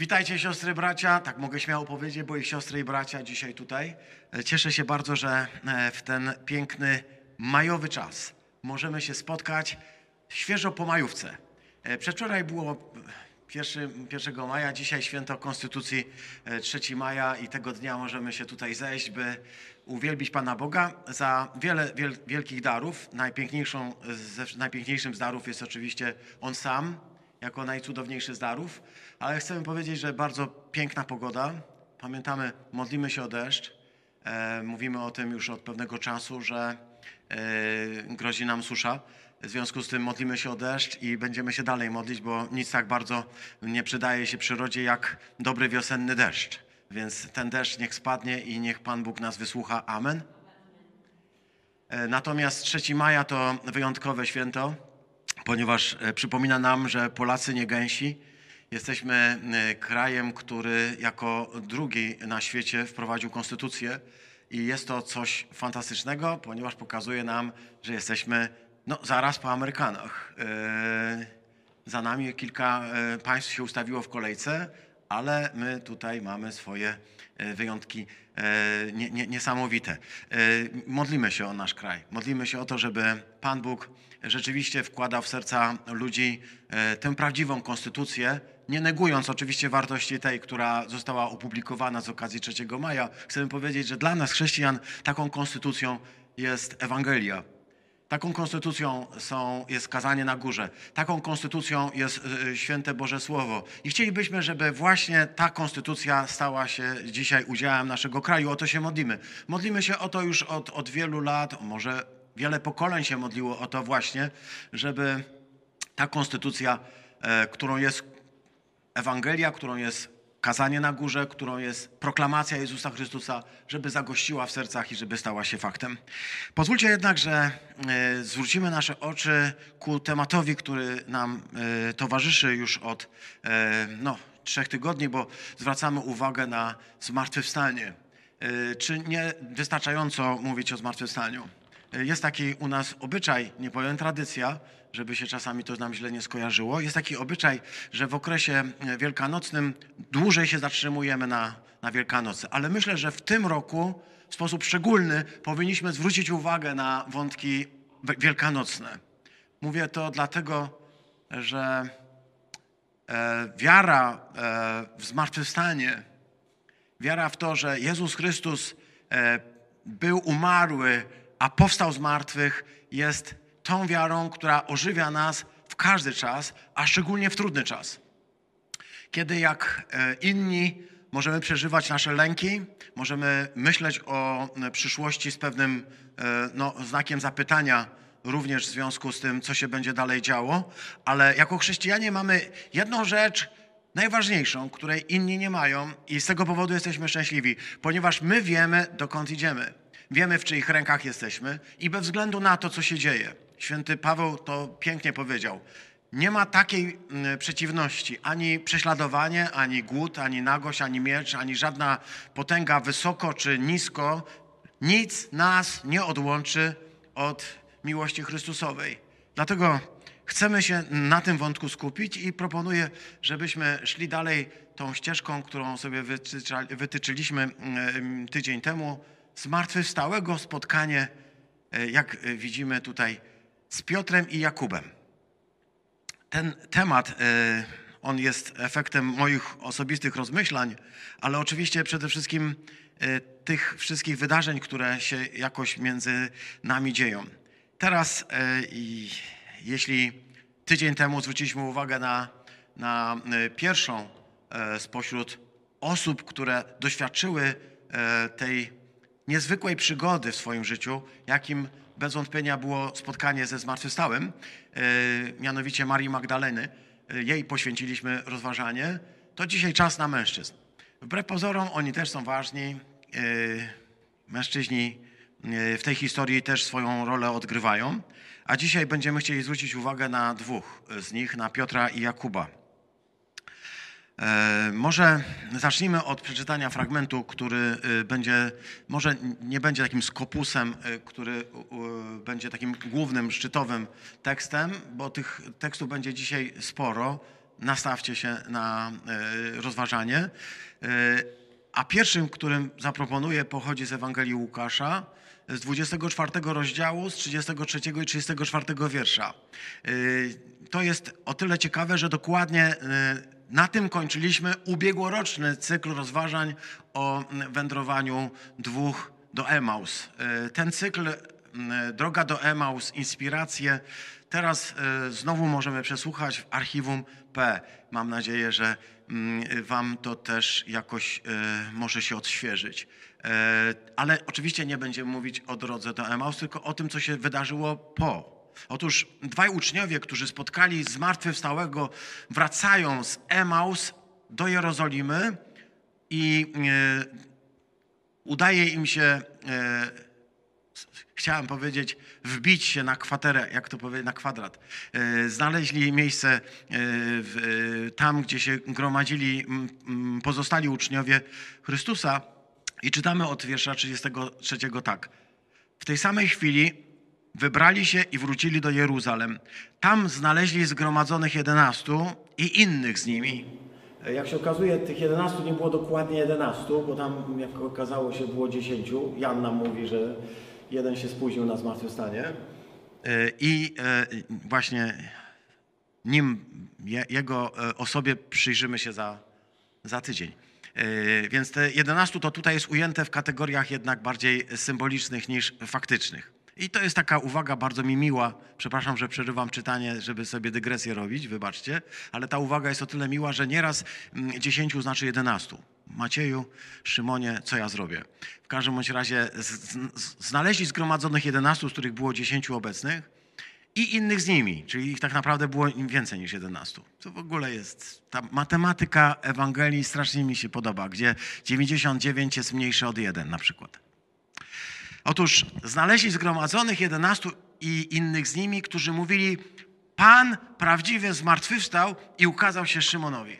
Witajcie siostry, bracia. Tak mogę śmiało powiedzieć, bo i siostry i bracia dzisiaj tutaj. E, Cieszę się bardzo, że e, w ten piękny majowy czas możemy się spotkać świeżo po majówce. E, Przedwczoraj było 1, 1 maja, dzisiaj święto Konstytucji e, 3 maja i tego dnia możemy się tutaj zejść, by uwielbić Pana Boga za wiele wiel, wielkich darów. Najpiękniejszą, najpiękniejszym z darów jest oczywiście On sam, jako najcudowniejszy z darów, ale chcemy powiedzieć, że bardzo piękna pogoda. Pamiętamy, modlimy się o deszcz. E, mówimy o tym już od pewnego czasu, że e, grozi nam susza. W związku z tym modlimy się o deszcz i będziemy się dalej modlić, bo nic tak bardzo nie przydaje się przyrodzie jak dobry wiosenny deszcz. Więc ten deszcz niech spadnie i niech Pan Bóg nas wysłucha. Amen. E, Natomiast 3 maja to wyjątkowe święto, ponieważ e, przypomina nam, że Polacy nie gęsi. Jesteśmy e, krajem, który jako drugi na świecie wprowadził konstytucję i jest to coś fantastycznego, ponieważ pokazuje nam, że jesteśmy no, zaraz po Amerykanach. E, Za nami kilka państw się ustawiło w kolejce, ale my tutaj mamy swoje wyjątki e, nie, nie, niesamowite. E, Modlimy się o nasz kraj. Modlimy się o to, żeby Pan Bóg rzeczywiście wkładał w serca ludzi e, tę prawdziwą konstytucję, nie negując oczywiście wartości tej, która została opublikowana z okazji 3 maja. Chcemy powiedzieć, że dla nas, chrześcijan, taką konstytucją jest Ewangelia. Taką konstytucją są, jest kazanie na górze. Taką konstytucją jest y, święte Boże Słowo. I chcielibyśmy, żeby właśnie ta konstytucja stała się dzisiaj udziałem naszego kraju. O to się modlimy. Modlimy się o to już od, od wielu lat, może wiele pokoleń się modliło o to właśnie, żeby ta konstytucja, e, którą jest Ewangelia, którą jest kazanie na górze, którą jest proklamacja Jezusa Chrystusa, żeby zagościła w sercach i żeby stała się faktem. Pozwólcie jednak, że e, zwrócimy nasze oczy ku tematowi, który nam e, towarzyszy już od e, no, trzech tygodni, bo zwracamy uwagę na zmartwychwstanie. Czy nie wystarczająco mówić o zmartwychwstaniu? Jest taki u nas obyczaj, nie powiem tradycja, żeby się czasami to nam źle nie skojarzyło. Jest taki obyczaj, że w okresie e, wielkanocnym dłużej się zatrzymujemy na, na Wielkanocy. Ale myślę, że w tym roku w sposób szczególny powinniśmy zwrócić uwagę na wątki wi- wielkanocne. Mówię to dlatego, że e, wiara e, w zmartwychwstanie, Wiara w to, że Jezus Chrystus był umarły, a powstał z martwych, jest tą wiarą, która ożywia nas w każdy czas, a szczególnie w trudny czas. Kiedy jak e, inni możemy przeżywać nasze lęki, możemy myśleć o e, przyszłości z pewnym e, no, znakiem zapytania, również w związku z tym, co się będzie dalej działo, ale jako chrześcijanie mamy jedną rzecz najważniejszą, której inni nie mają, i z tego powodu jesteśmy szczęśliwi, ponieważ my wiemy, dokąd idziemy. Wiemy, w czyich rękach jesteśmy i bez względu na to, co się dzieje. Święty Paweł to pięknie powiedział. Nie ma takiej mm, przeciwności, ani prześladowanie, ani głód, ani nagość, ani miecz, ani żadna potęga wysoko czy nisko. Nic nas nie odłączy od miłości Chrystusowej. Dlatego chcemy się na tym wątku skupić i proponuję, żebyśmy szli dalej tą ścieżką, którą sobie wytyczyliśmy mm, tydzień temu. Zmartwychwstałego spotkanie, e, jak widzimy tutaj, z Piotrem i Jakubem ten temat, e, on jest efektem moich osobistych rozmyślań, ale oczywiście przede wszystkim e, tych wszystkich wydarzeń, które się jakoś między nami dzieją. Teraz, i jeśli tydzień temu zwróciliśmy uwagę na, na pierwszą spośród osób, które doświadczyły tej niezwykłej przygody w swoim życiu, jakim bez wątpienia było spotkanie ze zmartwychwstałym, e, mianowicie Marii Magdaleny. E, Jej poświęciliśmy rozważanie. To dzisiaj czas na mężczyzn. Wbrew pozorom oni też są ważni. E, Mężczyźni w tej historii też swoją rolę odgrywają. A dzisiaj będziemy chcieli zwrócić uwagę na dwóch z nich, na Piotra i Jakuba. E, Może zacznijmy od przeczytania fragmentu, który e, będzie, może nie będzie takim skopusem, e, który będzie takim głównym, szczytowym tekstem, bo tych tekstów będzie dzisiaj sporo. nastawcie się na e, rozważanie. A pierwszym, którym zaproponuję, pochodzi z Ewangelii Łukasza, z 24 rozdziału, z 33 i 34 wiersza. To jest o tyle ciekawe, że dokładnie na tym kończyliśmy ubiegłoroczny cykl rozważań o wędrowaniu dwóch do Emaus. E, Ten cykl Droga do Emaus, inspiracje, teraz e, znowu możemy przesłuchać w archiwum P. Mam nadzieję, że Wam to też jakoś e, może się odświeżyć. Ale oczywiście nie będziemy mówić o drodze do Emaus, tylko o tym, co się wydarzyło po. Otóż dwaj uczniowie, którzy spotkali zmartwychwstałego, wracają z Emaus do Jerozolimy i e, udaje im się, e, chciałem powiedzieć, wbić się na kwaterę, jak to powiedzieć, na kwadrat. E, Znaleźli miejsce tam, gdzie się gromadzili pozostali uczniowie Chrystusa i czytamy od wiersza 33 tak. W tej samej chwili wybrali się i wrócili do Jeruzalem. Tam znaleźli zgromadzonych jedenastu i innych z nimi. Jak się okazuje, tych 11 nie było dokładnie 11, bo tam, jak okazało się, było 10. Jan nam mówi, że jeden się spóźnił na zmartwychwstanie. E, I e, właśnie nim, je- jego e, osobie przyjrzymy się za, za tydzień. E, Więc te 11 to tutaj jest ujęte w kategoriach jednak bardziej symbolicznych niż faktycznych. I to jest taka uwaga bardzo mi miła. Przepraszam, że przerywam czytanie, żeby sobie dygresję robić, wybaczcie, ale ta uwaga jest o tyle miła, że nieraz mm, 10 znaczy 11. Macieju, Szymonie, co ja zrobię? W każdym bądź razie znaleźli zgromadzonych 11, z których było 10 obecnych i innych z nimi, czyli ich tak naprawdę było im więcej niż 11. To w ogóle jest, ta matematyka Ewangelii strasznie mi się podoba, gdzie 99 jest mniejsze od 1 na przykład. Otóż znaleźli zgromadzonych 11 i innych z nimi, którzy mówili, Pan prawdziwie zmartwychwstał i ukazał się Szymonowi.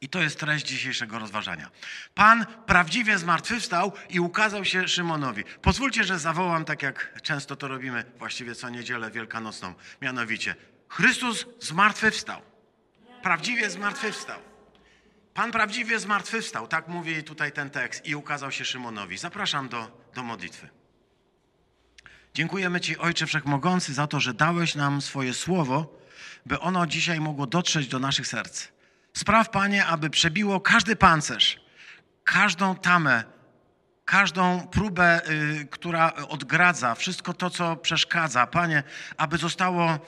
I to jest treść dzisiejszego rozważania. Pan prawdziwie zmartwychwstał i ukazał się Szymonowi. Pozwólcie, że zawołam tak, jak często to robimy, właściwie co niedzielę wielkanocną. Mianowicie, Chrystus zmartwychwstał. Prawdziwie zmartwychwstał. Pan prawdziwie zmartwychwstał, tak mówi tutaj ten tekst, i ukazał się Szymonowi. Zapraszam do, do modlitwy. Dziękujemy Ci, Ojcze Wszechmogący, za to, że dałeś nam swoje słowo, by ono dzisiaj mogło dotrzeć do naszych serc. Spraw, Panie, aby przebiło każdy pancerz, każdą tamę, każdą próbę, y, która odgradza, wszystko to, co przeszkadza, Panie, aby zostało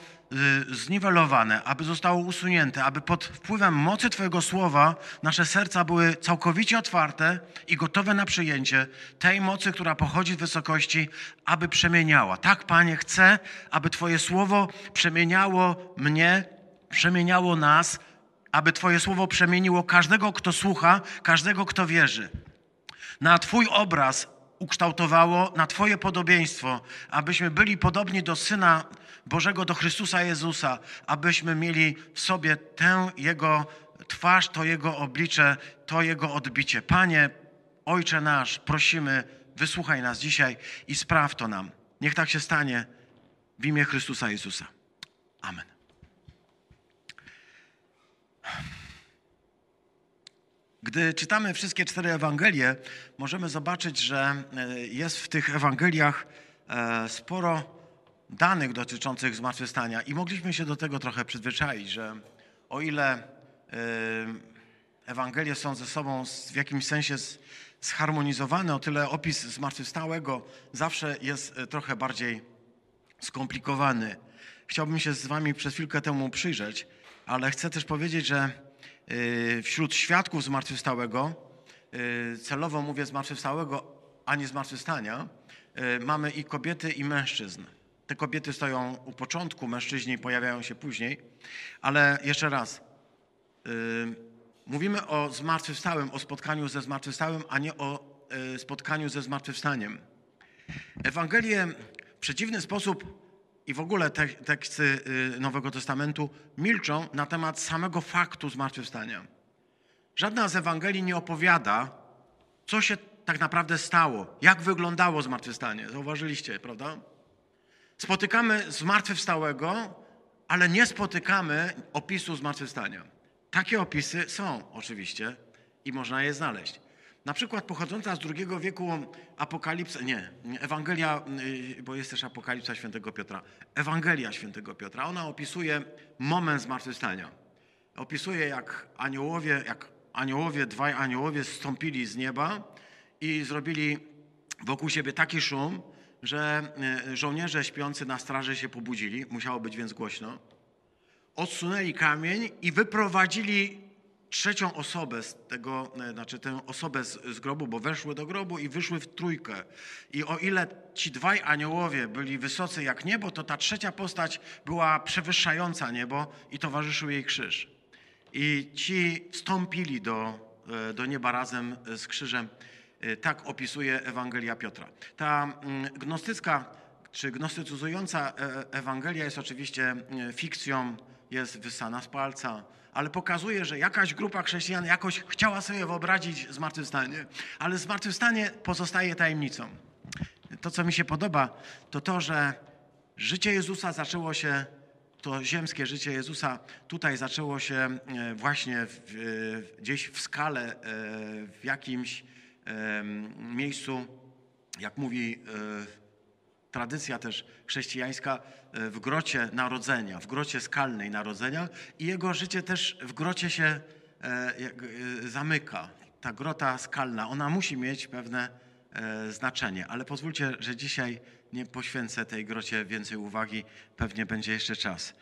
zniwelowane, aby zostało usunięte, aby pod wpływem mocy Twojego słowa nasze serca były całkowicie otwarte i gotowe na przyjęcie tej mocy, która pochodzi z wysokości, aby przemieniała. Tak, Panie, chcę, aby Twoje słowo przemieniało mnie, przemieniało nas, aby Twoje słowo przemieniło każdego, kto słucha, każdego, kto wierzy na Twój obraz ukształtowało, na Twoje podobieństwo, abyśmy byli podobni do Syna Bożego, do Chrystusa Jezusa, abyśmy mieli w sobie tę Jego twarz, to Jego oblicze, to Jego odbicie. Panie, Ojcze nasz, prosimy, wysłuchaj nas dzisiaj i spraw to nam. Niech tak się stanie w imię Chrystusa Jezusa. Amen. Gdy czytamy wszystkie cztery Ewangelie, możemy zobaczyć, że e, jest w tych Ewangeliach e, sporo danych dotyczących zmartwychwstania i mogliśmy się do tego trochę przyzwyczaić, że o ile e, Ewangelie są ze sobą w jakimś sensie zharmonizowane, o tyle opis zmartwychwstałego zawsze jest e, trochę bardziej skomplikowany. Chciałbym się z Wami przez chwilkę temu przyjrzeć, ale chcę też powiedzieć, że y, wśród świadków zmartwychwstałego, y, celowo mówię zmartwychwstałego, a nie zmartwychwstania, y, mamy i kobiety, i mężczyzn. Te kobiety stoją u początku, mężczyźni pojawiają się później, ale jeszcze raz, y, mówimy o zmartwychwstałym, o spotkaniu ze zmartwychwstałym, a nie o y, spotkaniu ze zmartwychwstaniem. Ewangelie w przeciwny sposób i w ogóle te, teksty y, Nowego Testamentu milczą na temat samego faktu zmartwychwstania. Żadna z Ewangelii nie opowiada, co się tak naprawdę stało, jak wyglądało zmartwychwstanie. Zauważyliście, prawda? Spotykamy zmartwychwstałego, ale nie spotykamy opisu zmartwychwstania. takie opisy są oczywiście i można je znaleźć. Na przykład pochodząca z II wieku Apokalipsa, nie, Ewangelia, y, bo jest też Apokalipsa świętego Piotra. Ewangelia świętego Piotra, ona opisuje moment zmartwychwstania. Opisuje jak aniołowie, jak aniołowie, dwaj aniołowie zstąpili z nieba i zrobili wokół siebie taki szum, że y, żołnierze śpiący na straży się pobudzili, musiało być więc głośno. Odsunęli kamień i wyprowadzili trzecią osobę z tego, e, znaczy tę osobę z, z, grobu, bo weszły do grobu i wyszły w trójkę. I o ile ci dwaj aniołowie byli wysocy jak niebo, to ta trzecia postać była przewyższająca niebo i towarzyszył jej krzyż. I ci wstąpili do, e, do nieba razem z krzyżem. E, tak opisuje Ewangelia Piotra. Ta mm, gnostycka czy gnostycyzująca Ewangelia jest oczywiście fikcją, jest wysana z palca, ale pokazuje, że jakaś grupa chrześcijan jakoś chciała sobie wyobrazić zmartwychwstanie, ale zmartwychwstanie pozostaje tajemnicą. To, co mi się podoba, to to, że życie Jezusa zaczęło się, to ziemskie życie Jezusa tutaj zaczęło się e, właśnie w, gdzieś w skale, e, w jakimś miejscu, jak mówi e, tradycja też chrześcijańska e, w grocie narodzenia, w grocie skalnej narodzenia i jego życie też w grocie się e, zamyka. Ta grota skalna, ona musi mieć pewne znaczenie, ale pozwólcie, że dzisiaj nie poświęcę tej grocie więcej uwagi, pewnie będzie jeszcze czas.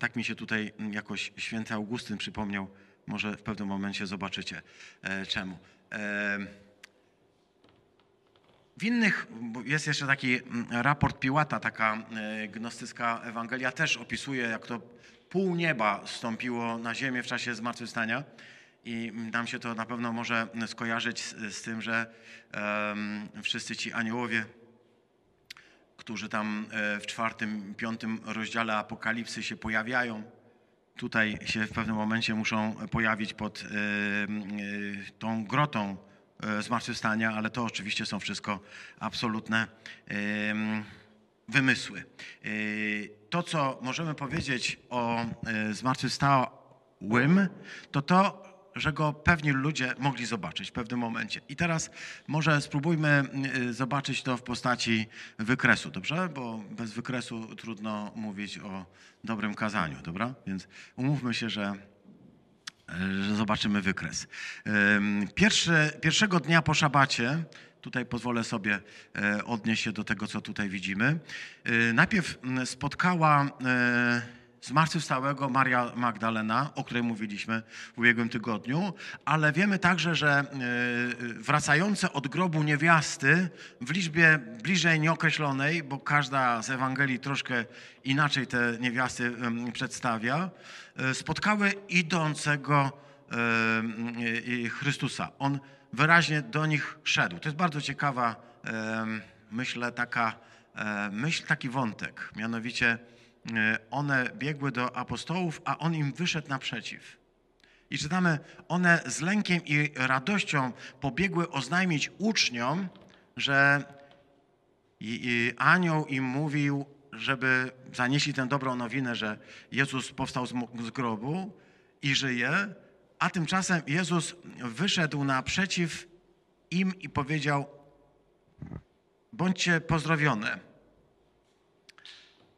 Tak mi się tutaj jakoś święty Augustyn przypomniał, może w pewnym momencie zobaczycie czemu. W innych, jest jeszcze taki mm, raport Piłata, taka e, gnostycka Ewangelia też opisuje, jak to pół nieba stąpiło na ziemię w czasie zmartwychwstania. I nam się to na pewno może skojarzyć z, z tym, że um, wszyscy ci aniołowie, którzy tam e, w czwartym, piątym rozdziale Apokalipsy się pojawiają, tutaj się w pewnym momencie muszą pojawić pod y, y, tą grotą zmartwychwstania, ale to oczywiście są wszystko absolutne wymysły. E, to, co możemy powiedzieć o e, zmartwychwstałym, to to, że go pewni ludzie mogli zobaczyć w pewnym momencie. I teraz może spróbujmy zobaczyć to w postaci wykresu, dobrze? Bo bez wykresu trudno mówić o dobrym kazaniu, dobra? Więc umówmy się, że że zobaczymy wykres. Pierwszego dnia po szabacie, tutaj pozwolę sobie e, odnieść się do tego, co tutaj widzimy. E, najpierw spotkała e, zmartwychwstałego Maria Magdalena, o której mówiliśmy w ubiegłym tygodniu, ale wiemy także, że wracające od grobu niewiasty w liczbie bliżej nieokreślonej, bo każda z Ewangelii troszkę inaczej te niewiasty przedstawia, E, spotkały idącego e, Chrystusa. On wyraźnie do nich szedł. To jest bardzo ciekawa, myślę, taka, e, myśl, taki wątek. Mianowicie one biegły do apostołów, a on im wyszedł naprzeciw. I czytamy, one z lękiem i radością pobiegły oznajmić uczniom, że anioł im mówił, żeby zanieśli tę dobrą nowinę, że Jezus powstał z, z grobu i żyje, a tymczasem Jezus wyszedł naprzeciw im i powiedział: Bądźcie pozdrowione.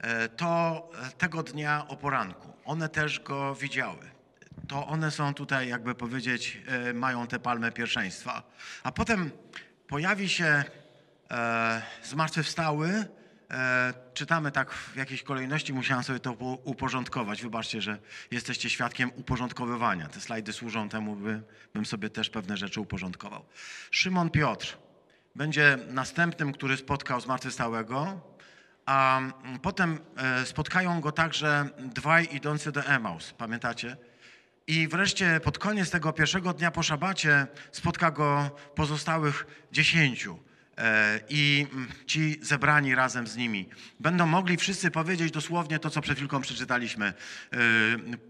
E, to tego dnia o poranku. One też go widziały. To one są tutaj, jakby powiedzieć, e, mają tę palmę pierwszeństwa. A potem pojawi się e, zmartwychwstały, E, czytamy tak w jakiejś kolejności, musiałem sobie to uporządkować. Wybaczcie, że jesteście świadkiem uporządkowywania. Te slajdy służą temu, by, bym sobie też pewne rzeczy uporządkował. Szymon Piotr będzie następnym, który spotkał zmartwychwstałego, a potem e, spotkają go także dwaj idący do Emaus. Pamiętacie? I wreszcie pod koniec tego pierwszego dnia po szabacie spotka go pozostałych dziesięciu. E, i mm, ci zebrani razem z nimi będą mogli wszyscy powiedzieć dosłownie to, co przed chwilką przeczytaliśmy. E,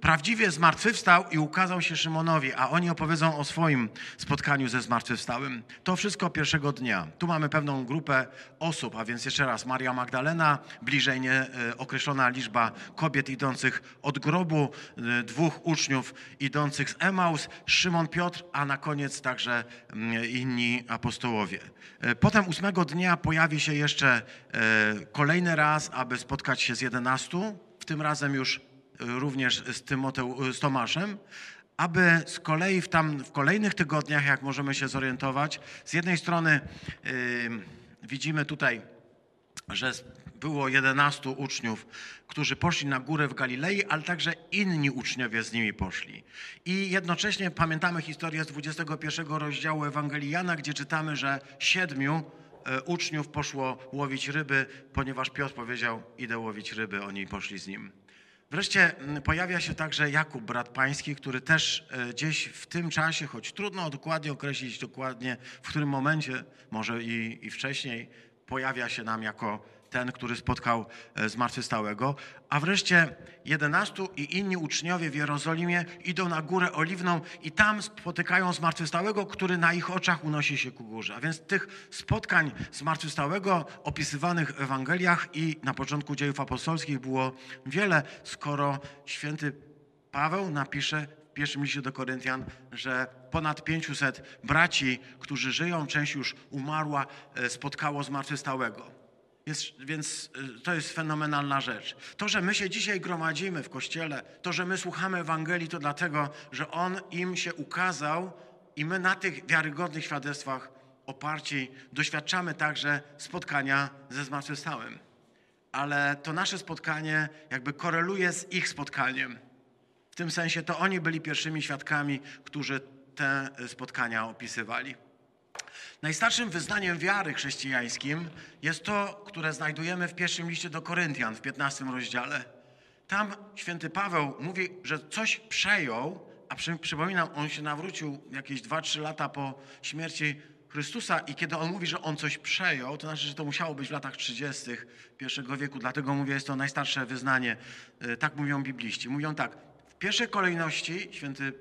Prawdziwie zmartwychwstał i ukazał się Szymonowi, a oni opowiedzą o swoim spotkaniu ze zmartwychwstałym. To wszystko pierwszego dnia. Tu mamy pewną grupę osób, a więc jeszcze raz Maria Magdalena, bliżej nie e, liczba kobiet idących od grobu, dwóch uczniów idących z Emaus, Szymon Piotr, a na koniec także mm, inni apostołowie. E, Potem ósmego dnia pojawi się jeszcze e, kolejny raz, aby spotkać się z jedenastu, w tym razem już e, również z, Tymoteu, z Tomaszem, aby z kolei w, tam, w kolejnych tygodniach, jak możemy się zorientować, z jednej strony yy, widzimy tutaj, że było 11 uczniów, którzy poszli na górę w Galilei, ale także inni uczniowie z nimi poszli. I jednocześnie pamiętamy historię z 21 rozdziału Ewangelii Jana, gdzie czytamy, że siedmiu e, uczniów poszło łowić ryby, ponieważ Piotr powiedział, idę łowić ryby, oni poszli z nim. Wreszcie pojawia się także Jakub, brat pański, który też e, gdzieś w tym czasie, choć trudno dokładnie określić dokładnie w którym momencie, może i, i wcześniej, pojawia się nam jako ten, który spotkał e, zmartwychwstałego. A wreszcie jedenastu i inni uczniowie w Jerozolimie idą na górę oliwną i tam spotykają zmartwychwstałego, który na ich oczach unosi się ku górze. A więc tych spotkań zmartwychwstałego opisywanych w Ewangeliach i na początku dziejów apostolskich było wiele, skoro święty Paweł napisze w pierwszym liście do Koryntian, że ponad 500 braci, którzy żyją, część już umarła, e, spotkało zmartwychwstałego. Jest, więc y, to jest fenomenalna rzecz. To, że my się dzisiaj gromadzimy w kościele, to, że my słuchamy Ewangelii, to dlatego, że On im się ukazał i my na tych wiarygodnych świadectwach oparci doświadczamy także spotkania ze zmartwychwstałym. Ale to nasze spotkanie jakby koreluje z ich spotkaniem. W tym sensie to oni byli pierwszymi świadkami, którzy te spotkania opisywali. Najstarszym wyznaniem wiary chrześcijańskim jest to, które znajdujemy w pierwszym liście do Koryntian w 15 rozdziale. Tam święty Paweł mówi, że coś przejął, a przy, przypominam, on się nawrócił jakieś 2-3 lata po śmierci Chrystusa i kiedy on mówi, że on coś przejął, to znaczy, że to musiało być w latach 30. I wieku, dlatego mówię, jest to najstarsze wyznanie. E, tak mówią bibliści. Mówią tak, w pierwszej kolejności święty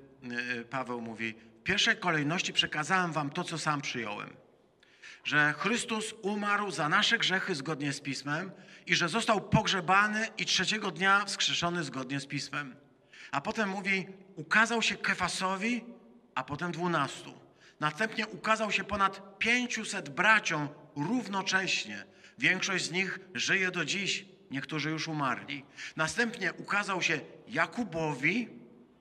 e, Paweł mówi, w pierwszej kolejności przekazałem wam to, co sam przyjąłem. Że Chrystus umarł za nasze grzechy zgodnie z Pismem i że został pogrzebany i trzeciego dnia wskrzeszony zgodnie z Pismem. A potem mówi, ukazał się Kefasowi, a potem dwunastu. Następnie ukazał się ponad 500 braciom równocześnie. Większość z nich żyje do dziś, niektórzy już umarli. Następnie ukazał się Jakubowi,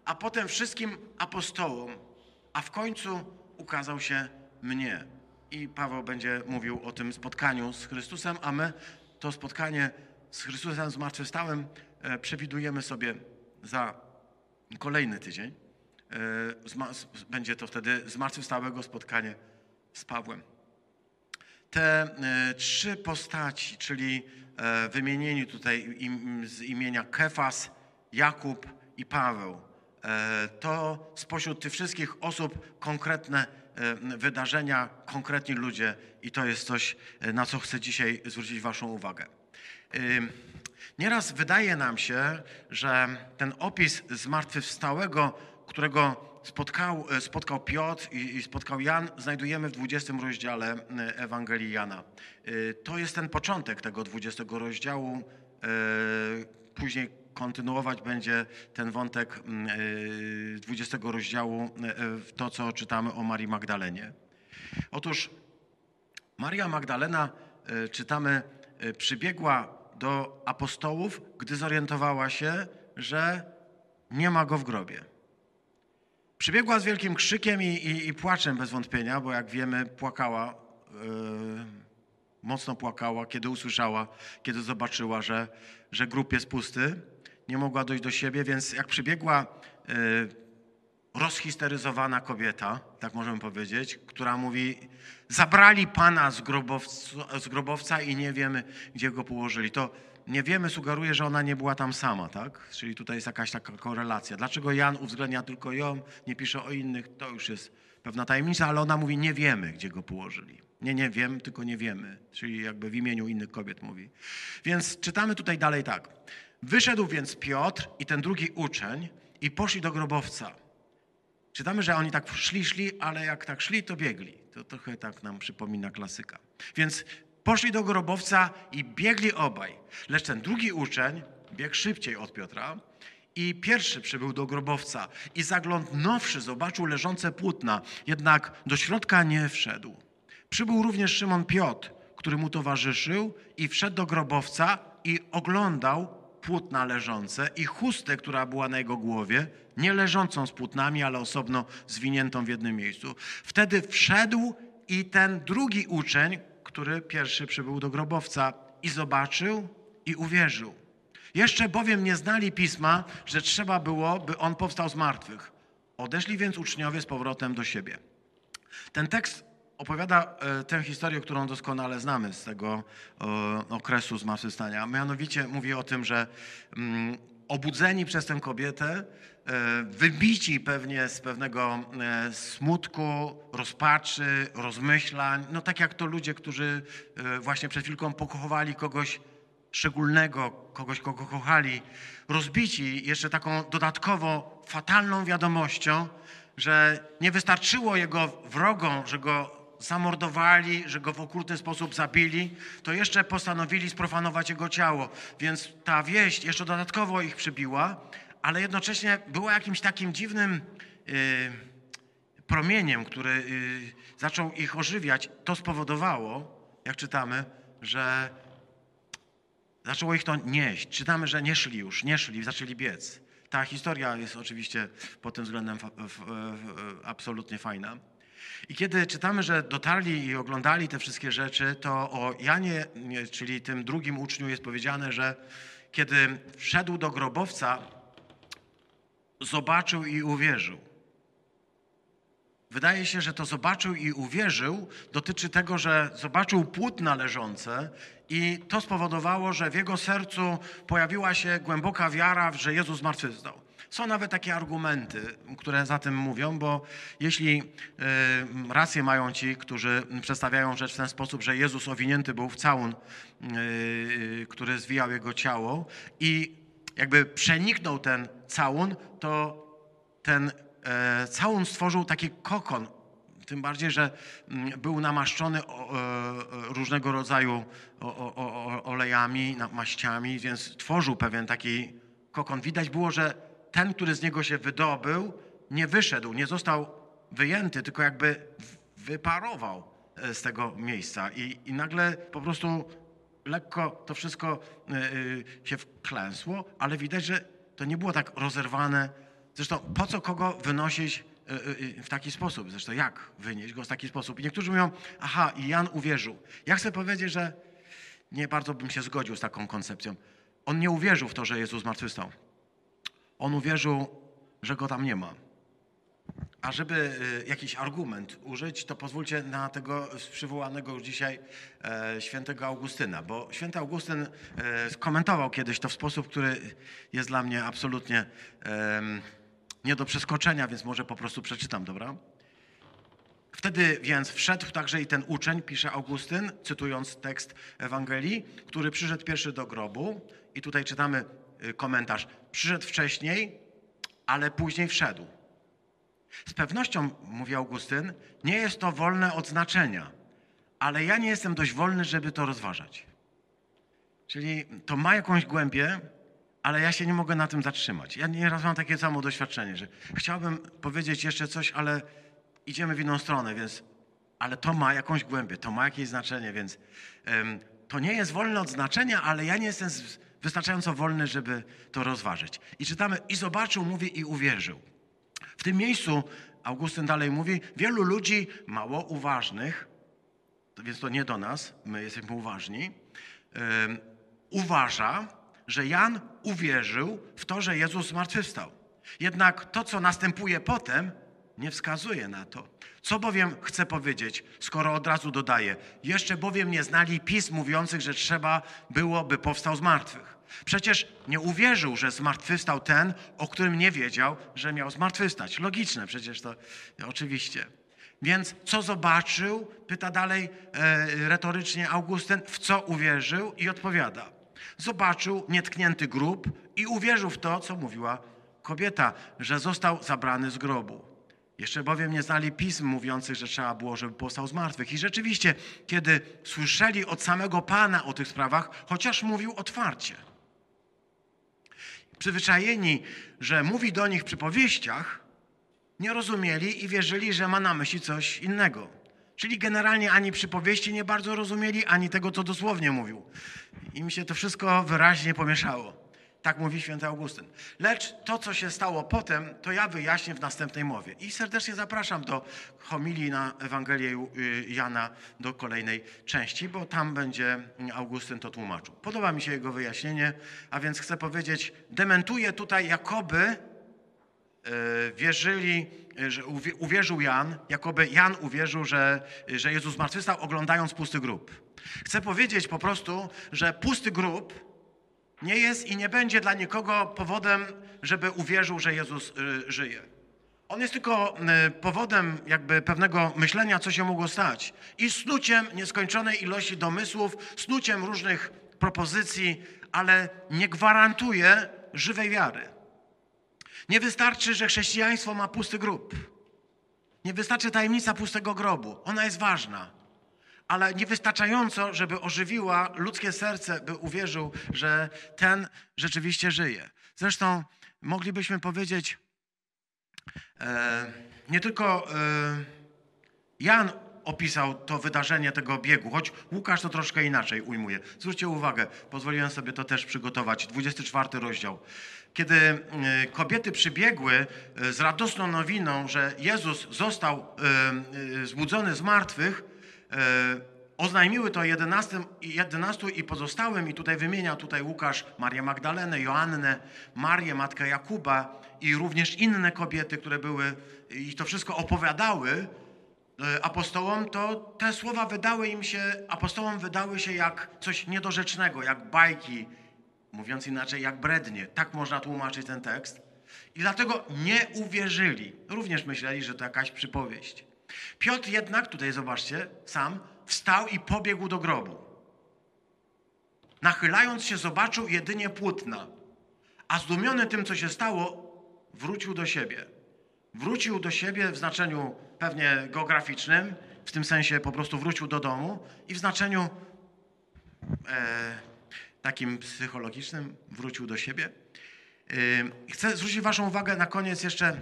a potem wszystkim apostołom a w końcu ukazał się mnie. I Paweł będzie mówił o tym spotkaniu z Chrystusem, a my to spotkanie z Chrystusem zmartwychwstałym e, przewidujemy sobie za kolejny tydzień. E, będzie to wtedy zmartwychwstałego spotkanie z Pawłem. Te e, trzy postaci, czyli wymienieni tutaj z imienia Kefas, Jakub i Paweł, to spośród tych wszystkich osób konkretne e, wydarzenia, konkretni ludzie i to jest coś, e, na co chcę dzisiaj zwrócić Waszą uwagę. Nieraz wydaje nam się, że ten opis zmartwychwstałego, którego spotkał, spotkał Piotr i, spotkał Jan, znajdujemy w 20 rozdziale Ewangelii Jana. To jest ten początek tego 20 rozdziału. Później kontynuować będzie ten wątek 20 mm, e, rozdziału, e, to co czytamy o Marii Magdalenie. Otóż Maria Magdalena, czytamy, przybiegła do apostołów, gdy zorientowała się, że nie ma go w grobie. Przybiegła z wielkim krzykiem i, i, i płaczem bez wątpienia, bo jak wiemy, płakała, yy, mocno płakała, kiedy usłyszała, kiedy zobaczyła, że, że grób jest pusty nie mogła dojść do siebie, więc jak przybiegła y, rozhisteryzowana kobieta, tak możemy powiedzieć, która mówi, zabrali Pana z grobowca, z grobowca i nie wiemy, gdzie go położyli. To nie wiemy sugeruje, że ona nie była tam sama, tak? Czyli tutaj jest jakaś taka korelacja. Dlaczego Jan uwzględnia tylko ją, nie pisze o innych, to już jest pewna tajemnica, ale ona mówi, nie wiemy, gdzie go położyli. Nie, nie wiem, tylko nie wiemy. Czyli jakby w imieniu innych kobiet mówi. Więc czytamy tutaj dalej tak. Wyszedł więc Piotr i ten drugi uczeń i poszli do grobowca. Czytamy, że oni tak szli, szli, ale jak tak szli, to biegli. To trochę tak nam przypomina klasyka. Więc poszli do grobowca i biegli obaj. Lecz ten drugi uczeń biegł szybciej od Piotra i pierwszy przybył do grobowca i zaglądnąwszy zobaczył leżące płótna, jednak do środka nie wszedł. Przybył również Szymon Piotr, który mu towarzyszył i wszedł do grobowca i oglądał płótna leżące i chustę, która była na jego głowie, nie leżącą z płótnami, ale osobno zwiniętą w jednym miejscu. Wtedy wszedł i ten drugi uczeń, który pierwszy przybył do grobowca i zobaczył i uwierzył. Jeszcze bowiem nie znali pisma, że trzeba było, by on powstał z martwych. Odeszli więc uczniowie z powrotem do siebie. Ten tekst opowiada e, tę historię, którą doskonale znamy z tego e, okresu zmartwychwstania. Mianowicie mówi o tym, że mm, obudzeni przez tę kobietę, e, wybici pewnie z pewnego smutku, rozpaczy, rozmyślań, no tak jak to ludzie, którzy właśnie przed chwilką pokochowali kogoś szczególnego, kogoś, kogo kochali, rozbici jeszcze taką dodatkowo fatalną wiadomością, że nie wystarczyło jego wrogom, że go zamordowali, że go w okrutny sposób zabili, to jeszcze postanowili sprofanować jego ciało. Więc ta wieść jeszcze dodatkowo ich przybiła, ale jednocześnie była jakimś takim dziwnym yy, promieniem, który yy, zaczął ich ożywiać. To spowodowało, jak czytamy, że zaczęło ich to nieść. Czytamy, że nie szli już, nie szli, zaczęli biec. Ta historia jest oczywiście pod tym względem absolutnie fajna. I kiedy czytamy, że dotarli i oglądali te wszystkie rzeczy, to o Janie, czyli tym drugim uczniu, jest powiedziane, że kiedy wszedł do grobowca, zobaczył i uwierzył. Wydaje się, że to zobaczył i uwierzył dotyczy tego, że zobaczył płótna leżące i to spowodowało, że w jego sercu pojawiła się głęboka wiara, że Jezus zmartwychwstał. Są nawet takie argumenty, które za tym mówią, bo jeśli y, rację mają ci, którzy przedstawiają rzecz w ten sposób, że Jezus owinięty był w całun, y, który zwijał jego ciało i jakby przeniknął ten całun, to ten e, całun stworzył taki kokon, tym bardziej, że mm, był namaszczony różnego rodzaju olejami, maściami, więc tworzył pewien taki kokon. Widać było, że ten, który z niego się wydobył, nie wyszedł, nie został wyjęty, tylko jakby wyparował e, z tego miejsca. I, i nagle po prostu lekko to wszystko e, e, się wklęsło, ale widać, że to nie było tak rozerwane. Zresztą po co kogo wynosić w taki sposób? Zresztą jak wynieść go w taki sposób? I niektórzy mówią, aha, i Jan uwierzył. Ja chcę powiedzieć, że nie bardzo bym się zgodził z taką koncepcją. On nie uwierzył w to, że Jezus zmartwychwstał. On uwierzył, że go tam nie ma. A żeby y, jakiś argument użyć, to pozwólcie na tego przywołanego już dzisiaj e, świętego Augustyna, bo święty Augustyn e, skomentował kiedyś to w sposób, który jest dla mnie absolutnie nie do przeskoczenia, więc może po prostu przeczytam, dobra? Wtedy więc wszedł także i ten uczeń, pisze Augustyn, cytując tekst Ewangelii, który przyszedł pierwszy do grobu. I tutaj czytamy Y, komentarz. Przyszedł wcześniej, ale później wszedł. Z pewnością, mówi Augustyn, nie jest to wolne od znaczenia, ale ja nie jestem dość wolny, żeby to rozważać. Czyli to ma jakąś głębię, ale ja się nie mogę na tym zatrzymać. Ja nieraz mam takie samo doświadczenie, że chciałbym powiedzieć jeszcze coś, ale idziemy w inną stronę, więc, ale to ma jakąś głębię, to ma jakieś znaczenie, więc to nie jest wolne od znaczenia, ale ja nie jestem z, wystarczająco wolny, żeby to rozważyć. I czytamy, i zobaczył, mówi, i uwierzył. W tym miejscu Augustyn dalej mówi, wielu ludzi mało uważnych, więc to nie do nas, my jesteśmy uważni, yy, uważa, że Jan uwierzył w to, że Jezus zmartwychwstał. Jednak to, co następuje potem, nie wskazuje na to. Co bowiem chcę powiedzieć, skoro od razu dodaję, jeszcze bowiem nie znali pism mówiących, że trzeba było, by powstał z martwych. Przecież nie uwierzył, że zmartwychwstał ten, o którym nie wiedział, że miał zmartwychwstać. Logiczne przecież to, oczywiście. Więc co zobaczył? Pyta dalej e, retorycznie Augustyn, w co uwierzył i odpowiada. Zobaczył nietknięty grób i uwierzył w to, co mówiła kobieta, że został zabrany z grobu. Jeszcze bowiem nie znali pism mówiących, że trzeba było, żeby powstał z martwych. I rzeczywiście, kiedy słyszeli od samego Pana o tych sprawach, chociaż mówił otwarcie, przyzwyczajeni, że mówi do nich przy powieściach, nie rozumieli i wierzyli, że ma na myśli coś innego. Czyli generalnie ani przypowieści nie bardzo rozumieli, ani tego, co dosłownie mówił. I mi się to wszystko wyraźnie pomieszało. Tak mówi święty Augustyn. Lecz to, co się stało potem, to ja wyjaśnię w następnej mowie. I serdecznie zapraszam do homilii na Ewangelię y, Jana do kolejnej części, bo tam będzie Augustyn to tłumaczył. Podoba mi się jego wyjaśnienie, a więc chcę powiedzieć, dementuje tutaj jakoby E, wierzyli, że uwierzył Jan, jakoby Jan uwierzył, że, że Jezus zmartwychwstał oglądając pusty grób. Chcę powiedzieć po prostu, że pusty grób nie jest i nie będzie dla nikogo powodem, żeby uwierzył, że Jezus e, żyje. On jest tylko powodem jakby pewnego myślenia, co się mogło stać. I snuciem nieskończonej ilości domysłów, snuciem różnych propozycji, ale nie gwarantuje żywej wiary. Nie wystarczy, że chrześcijaństwo ma pusty grób. Nie wystarczy tajemnica pustego grobu. Ona jest ważna. Ale niewystarczająco, żeby ożywiła ludzkie serce, by uwierzył, że ten rzeczywiście żyje. Zresztą moglibyśmy powiedzieć, e, nie tylko e, Jan opisał to wydarzenie tego biegu, choć Łukasz to troszkę inaczej ujmuje. Zwróćcie uwagę, pozwoliłem sobie to też przygotować. 24 rozdział. Kiedy e, kobiety przybiegły e, z radosną nowiną, że Jezus został e, zbudzony z martwych, oznajmiły to 11, 11 i pozostałym, i tutaj wymienia tutaj Łukasz Marię Magdalenę, Joannę, Marię, matkę Jakuba i również inne kobiety, które były i to wszystko opowiadały apostołom, to te słowa wydały im się, apostołom wydały się jak coś niedorzecznego, jak bajki, Mówiąc inaczej, jak brednie. Tak można tłumaczyć ten tekst. I dlatego nie uwierzyli. Również myśleli, że to jakaś przypowieść. Piotr jednak, tutaj zobaczcie, sam wstał i pobiegł do grobu. Nachylając się, zobaczył jedynie płótna, a zdumiony tym, co się stało, wrócił do siebie. Wrócił do siebie w znaczeniu pewnie geograficznym, w tym sensie po prostu wrócił do domu i w znaczeniu e, takim psychologicznym, wrócił do siebie. Chcę zwrócić Waszą uwagę na koniec jeszcze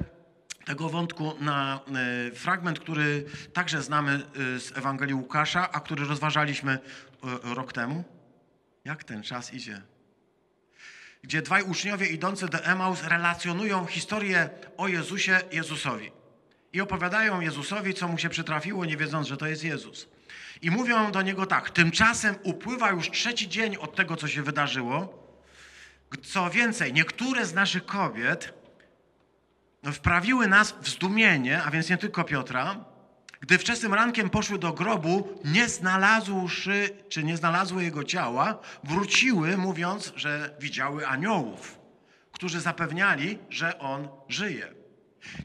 tego wątku na y, fragment, który także znamy y, z Ewangelii Łukasza, a który rozważaliśmy y, rok temu. Jak ten czas idzie? Gdzie dwaj uczniowie idący do Emaus relacjonują historię o Jezusie Jezusowi. I opowiadają Jezusowi, co mu się przytrafiło, nie wiedząc, że to jest Jezus. I mówią do niego tak: Tymczasem upływa już trzeci dzień od tego, co się wydarzyło. Co więcej, niektóre z naszych kobiet wprawiły nas w zdumienie, a więc nie tylko Piotra, gdy wczesnym rankiem poszły do grobu, nie znalazłszy, czy nie znalazły jego ciała, wróciły, mówiąc, że widziały aniołów, którzy zapewniali, że on żyje.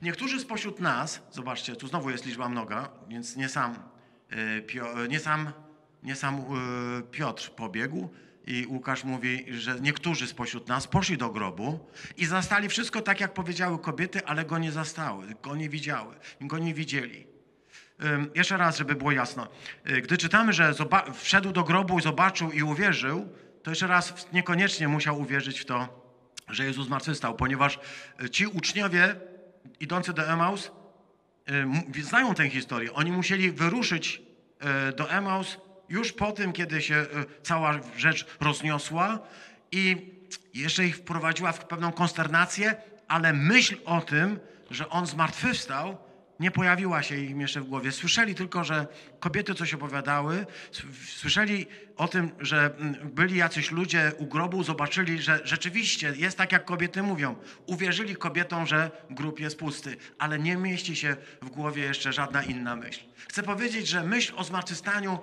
Niektórzy spośród nas, zobaczcie, tu znowu jest liczba mnoga, więc nie sam E, nie sam, nie sam e, Piotr pobiegł i Łukasz mówi, że niektórzy spośród nas poszli do grobu i zastali wszystko tak, jak powiedziały kobiety, ale go nie zastały, go nie widziały, go nie widzieli. Jeszcze raz, żeby było jasno. E, gdy czytamy, że wszedł do grobu zobaczył i uwierzył, to jeszcze raz niekoniecznie musiał uwierzyć w to, że Jezus zmartwychwstał, ponieważ ci uczniowie idący do Emaus znają tę historię. Oni musieli wyruszyć do Emaus już po tym, kiedy się e, cała rzecz rozniosła i jeszcze ich wprowadziła w pewną konsternację, ale myśl o tym, że on zmartwychwstał, nie pojawiła się im jeszcze w głowie. Słyszeli tylko, że kobiety coś opowiadały, słyszeli o tym, że byli jacyś ludzie u grobu, zobaczyli, że rzeczywiście jest tak, jak kobiety mówią. Uwierzyli kobietom, że grób jest pusty, ale nie mieści się w głowie jeszcze żadna inna myśl. Chcę powiedzieć, że myśl o zmartwychwstaniu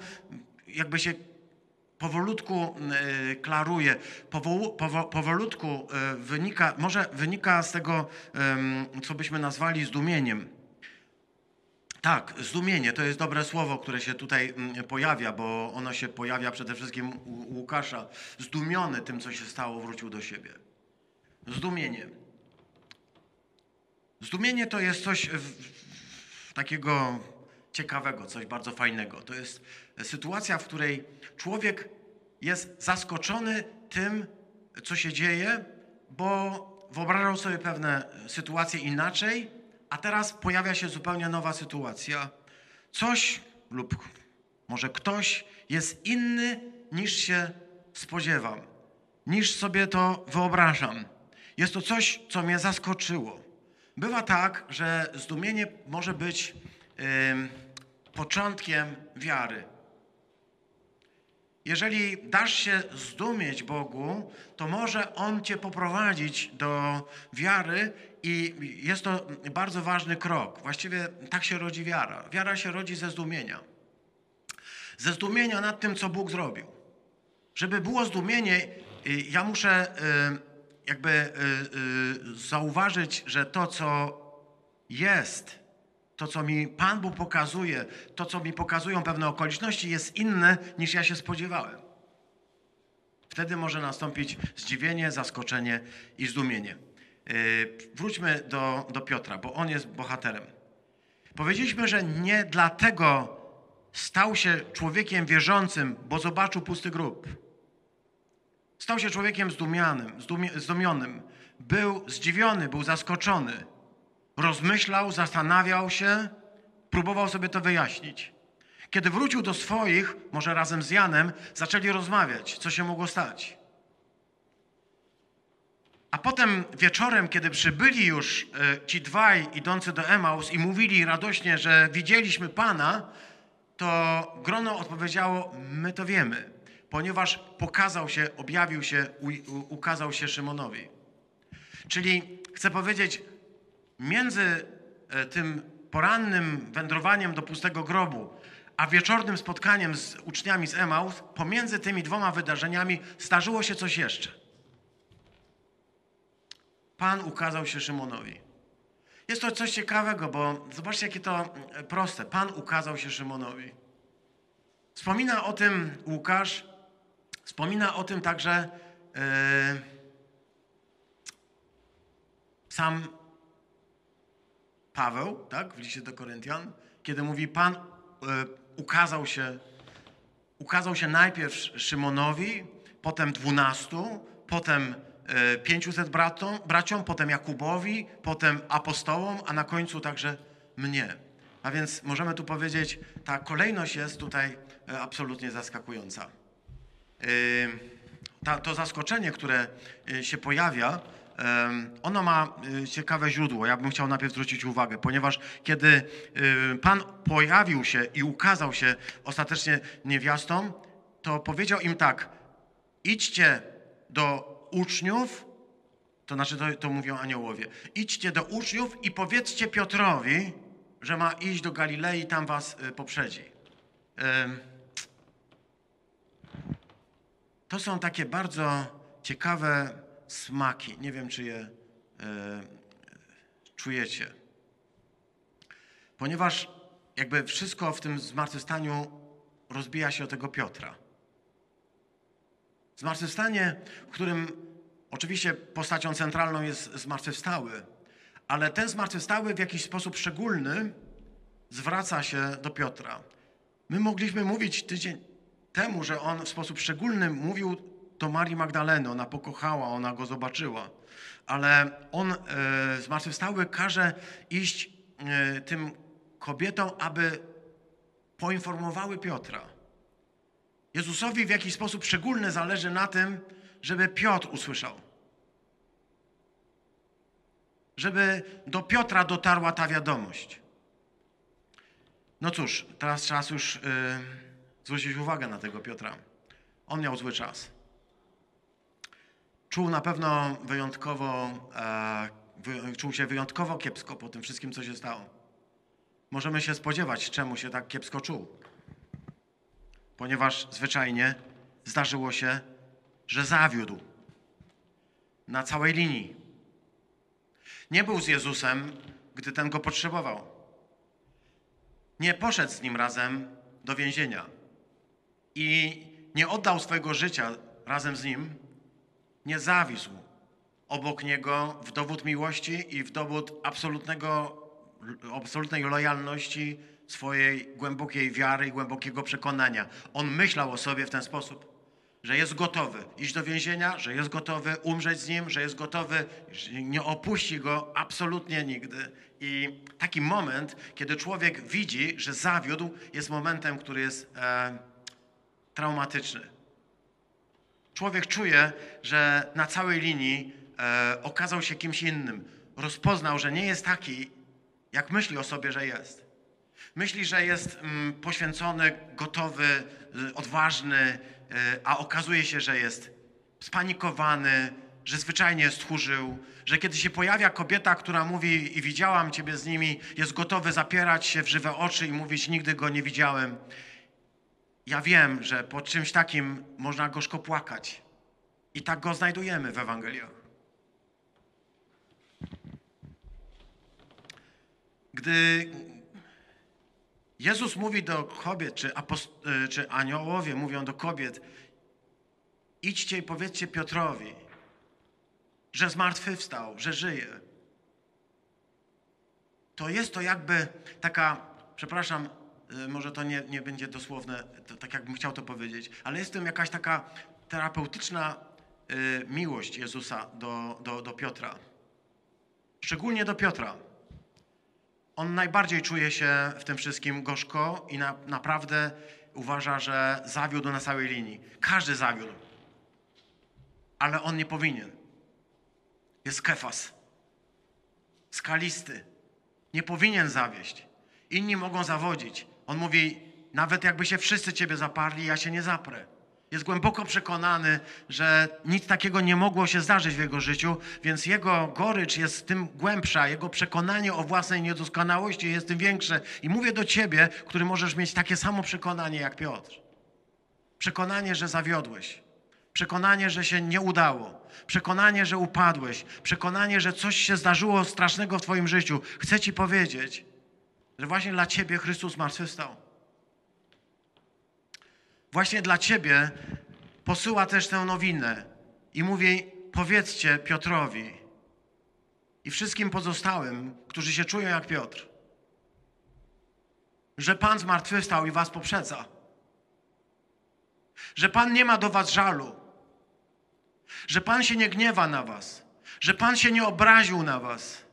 jakby się powolutku y, klaruje, powo, powo, powolutku y, wynika, może wynika z tego, co byśmy nazwali zdumieniem Tak, zdumienie to jest dobre słowo, które się tutaj pojawia, bo ono się pojawia przede wszystkim u Łukasza. Zdumiony tym, co się stało, wrócił do siebie. Zdumienie. Zdumienie to jest coś w, w, takiego ciekawego, coś bardzo fajnego. To jest sytuacja, w której człowiek jest zaskoczony tym, co się dzieje, bo wyobrażał sobie pewne sytuacje inaczej, a teraz pojawia się zupełnie nowa sytuacja. Coś lub może ktoś jest inny niż się spodziewam, niż sobie to wyobrażam. Jest to coś, co mnie zaskoczyło. Bywa tak, że zdumienie może być początkiem wiary. Jeżeli dasz się zdumieć Bogu, to może On cię poprowadzić do wiary i jest to bardzo ważny krok. Właściwie tak się rodzi wiara. Wiara się rodzi ze zdumienia. Ze zdumienia nad tym, co Bóg zrobił. Żeby było zdumienie, y, ja muszę y, jakby y, zauważyć, że to, co jest, to, co mi Pan Bóg pokazuje, to, co mi pokazują pewne okoliczności, jest inne niż ja się spodziewałem. Wtedy może nastąpić zdziwienie, zaskoczenie i zdumienie. Yy, wróćmy do, do Piotra, bo on jest bohaterem. Powiedzieliśmy, że nie dlatego stał się człowiekiem wierzącym, bo zobaczył pusty grób. Stał się człowiekiem zdumianym, zdumionym. Był zdziwiony, był zaskoczony rozmyślał, zastanawiał się, próbował sobie to wyjaśnić. Kiedy wrócił do swoich, może razem z Janem, zaczęli rozmawiać, co się mogło stać. A potem wieczorem, kiedy przybyli już e, ci dwaj idący do Emaus i mówili radośnie, że widzieliśmy Pana, to grono odpowiedziało: My to wiemy, ponieważ pokazał się, objawił się, ukazał się Szymonowi. Czyli chcę powiedzieć, między e, tym porannym wędrowaniem do pustego grobu, a wieczornym spotkaniem z uczniami z Emaus, pomiędzy tymi dwoma wydarzeniami zdarzyło się coś jeszcze. Pan ukazał się Szymonowi. Jest to coś ciekawego, bo zobaczcie, jakie to e, proste. Pan ukazał się Szymonowi. Wspomina o tym Łukasz, wspomina o tym także yy, sam Paweł, tak, w liście do Koryntian, kiedy mówi, Pan e, ukazał się, ukazał się najpierw Szymonowi, potem dwunastu, potem e, pięciuset braciom, potem Jakubowi, potem apostołom, a na końcu także mnie. A więc możemy tu powiedzieć, ta kolejność jest tutaj e, absolutnie zaskakująca. Ta, to zaskoczenie, które się pojawia, ono ma y, ciekawe źródło. Ja bym chciał najpierw zwrócić uwagę, ponieważ kiedy y, Pan pojawił się i ukazał się ostatecznie niewiastom, to powiedział im tak: idźcie do uczniów, to znaczy to, to mówią aniołowie, idźcie do uczniów i powiedzcie Piotrowi, że ma iść do Galilei, tam was y, poprzedzi. To są takie bardzo ciekawe smaki. Nie wiem, czy je e, czujecie. Ponieważ jakby wszystko w tym zmartwychwstaniu rozbija się o tego Piotra. Zmartwychwstanie, w którym oczywiście postacią centralną jest zmartwychwstały, ale ten zmartwychwstały w jakiś sposób szczególny zwraca się do Piotra. My mogliśmy mówić tydzień temu, że on w sposób szczególny mówił do Marii Magdaleny. Ona pokochała, ona go zobaczyła. Ale on e, zmartwychwstały każe iść e, tym kobietom, aby poinformowały Piotra. Jezusowi w jakiś sposób szczególny zależy na tym, żeby Piotr usłyszał. Żeby do Piotra dotarła ta wiadomość. No cóż, teraz czas już yy, zwrócić uwagę na tego Piotra. On miał zły czas czuł na pewno wyjątkowo, e, wy, czuł się wyjątkowo kiepsko po tym wszystkim, co się stało. Możemy się spodziewać, czemu się tak kiepsko czuł. Ponieważ zwyczajnie zdarzyło się, że zawiódł na całej linii. Nie był z Jezusem, gdy ten go potrzebował. nie poszedł z nim razem do więzienia i nie oddał swojego życia razem z nim, nie zawisł obok niego w dowód miłości i w dowód absolutnego, absolutnej lojalności swojej głębokiej wiary i głębokiego przekonania. On myślał o sobie w ten sposób, że jest gotowy iść do więzienia, że jest gotowy umrzeć z nim, że jest gotowy, że nie opuści go absolutnie nigdy. I taki moment, kiedy człowiek widzi, że zawiódł, jest momentem, który jest e, traumatyczny. Człowiek czuje, że na całej linii e, okazał się kimś innym. Rozpoznał, że nie jest taki, jak myśli o sobie, że jest. Myśli, że jest mm, poświęcony, gotowy, y, odważny, y, a okazuje się, że jest spanikowany, że zwyczajnie stchórzył, że kiedy się pojawia kobieta, która mówi i widziałam ciebie z nimi, jest gotowy zapierać się w żywe oczy i mówić nigdy go nie widziałem. Ja wiem, że po czymś takim można gorzko płakać. I tak go znajdujemy w Ewangeliach. Gdy Jezus mówi do kobiet, czy, apost- czy aniołowie mówią do kobiet, idźcie i powiedzcie Piotrowi, że zmartwychwstał, że żyje. To jest to jakby taka, przepraszam, może to nie, nie będzie dosłowne, to, tak jakbym chciał to powiedzieć, ale jest tym jakaś taka terapeutyczna y, miłość Jezusa do, do, do Piotra. Szczególnie do Piotra. On najbardziej czuje się w tym wszystkim gorzko i na, naprawdę uważa, że zawiódł na całej linii. Każdy zawiódł. Ale on nie powinien. Jest kefas. Skalisty. Nie powinien zawieść. Inni mogą zawodzić. On mówi, nawet jakby się wszyscy ciebie zaparli, ja się nie zaprę. Jest głęboko przekonany, że nic takiego nie mogło się zdarzyć w jego życiu, więc jego gorycz jest tym głębsza, jego przekonanie o własnej niedoskonałości jest tym większe. I mówię do ciebie, który możesz mieć takie samo przekonanie jak Piotr. Przekonanie, że zawiodłeś. Przekonanie, że się nie udało. Przekonanie, że upadłeś. Przekonanie, że coś się zdarzyło strasznego w Twoim życiu. Chcę Ci powiedzieć, że właśnie dla Ciebie Chrystus zmartwychwstał. Właśnie dla Ciebie posyła też tę nowinę i mówi: powiedzcie Piotrowi i wszystkim pozostałym, którzy się czują jak Piotr, że Pan zmartwychwstał i Was poprzedza. Że Pan nie ma do Was żalu. Że Pan się nie gniewa na Was. Że Pan się nie obraził na Was.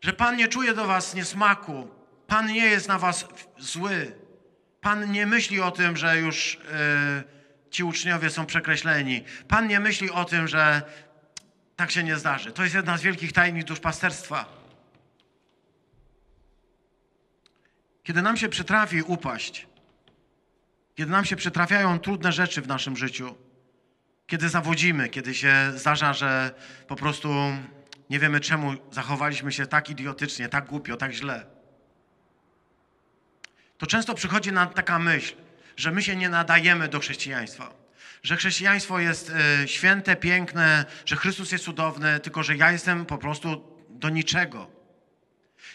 Że Pan nie czuje do Was niesmaku. Pan nie jest na Was zły. Pan nie myśli o tym, że już yy, ci uczniowie są przekreśleni. Pan nie myśli o tym, że tak się nie zdarzy. To jest jedna z wielkich tajemnic duszpasterstwa. Kiedy nam się przytrafi upaść, kiedy nam się przytrafiają trudne rzeczy w naszym życiu, kiedy zawodzimy, kiedy się zdarza, że po prostu nie wiemy czemu zachowaliśmy się tak idiotycznie, tak głupio, tak źle, to często przychodzi nam taka myśl, że my się nie nadajemy do chrześcijaństwa. Że chrześcijaństwo jest y, święte, piękne, że Chrystus jest cudowny, tylko że ja jestem po prostu do niczego.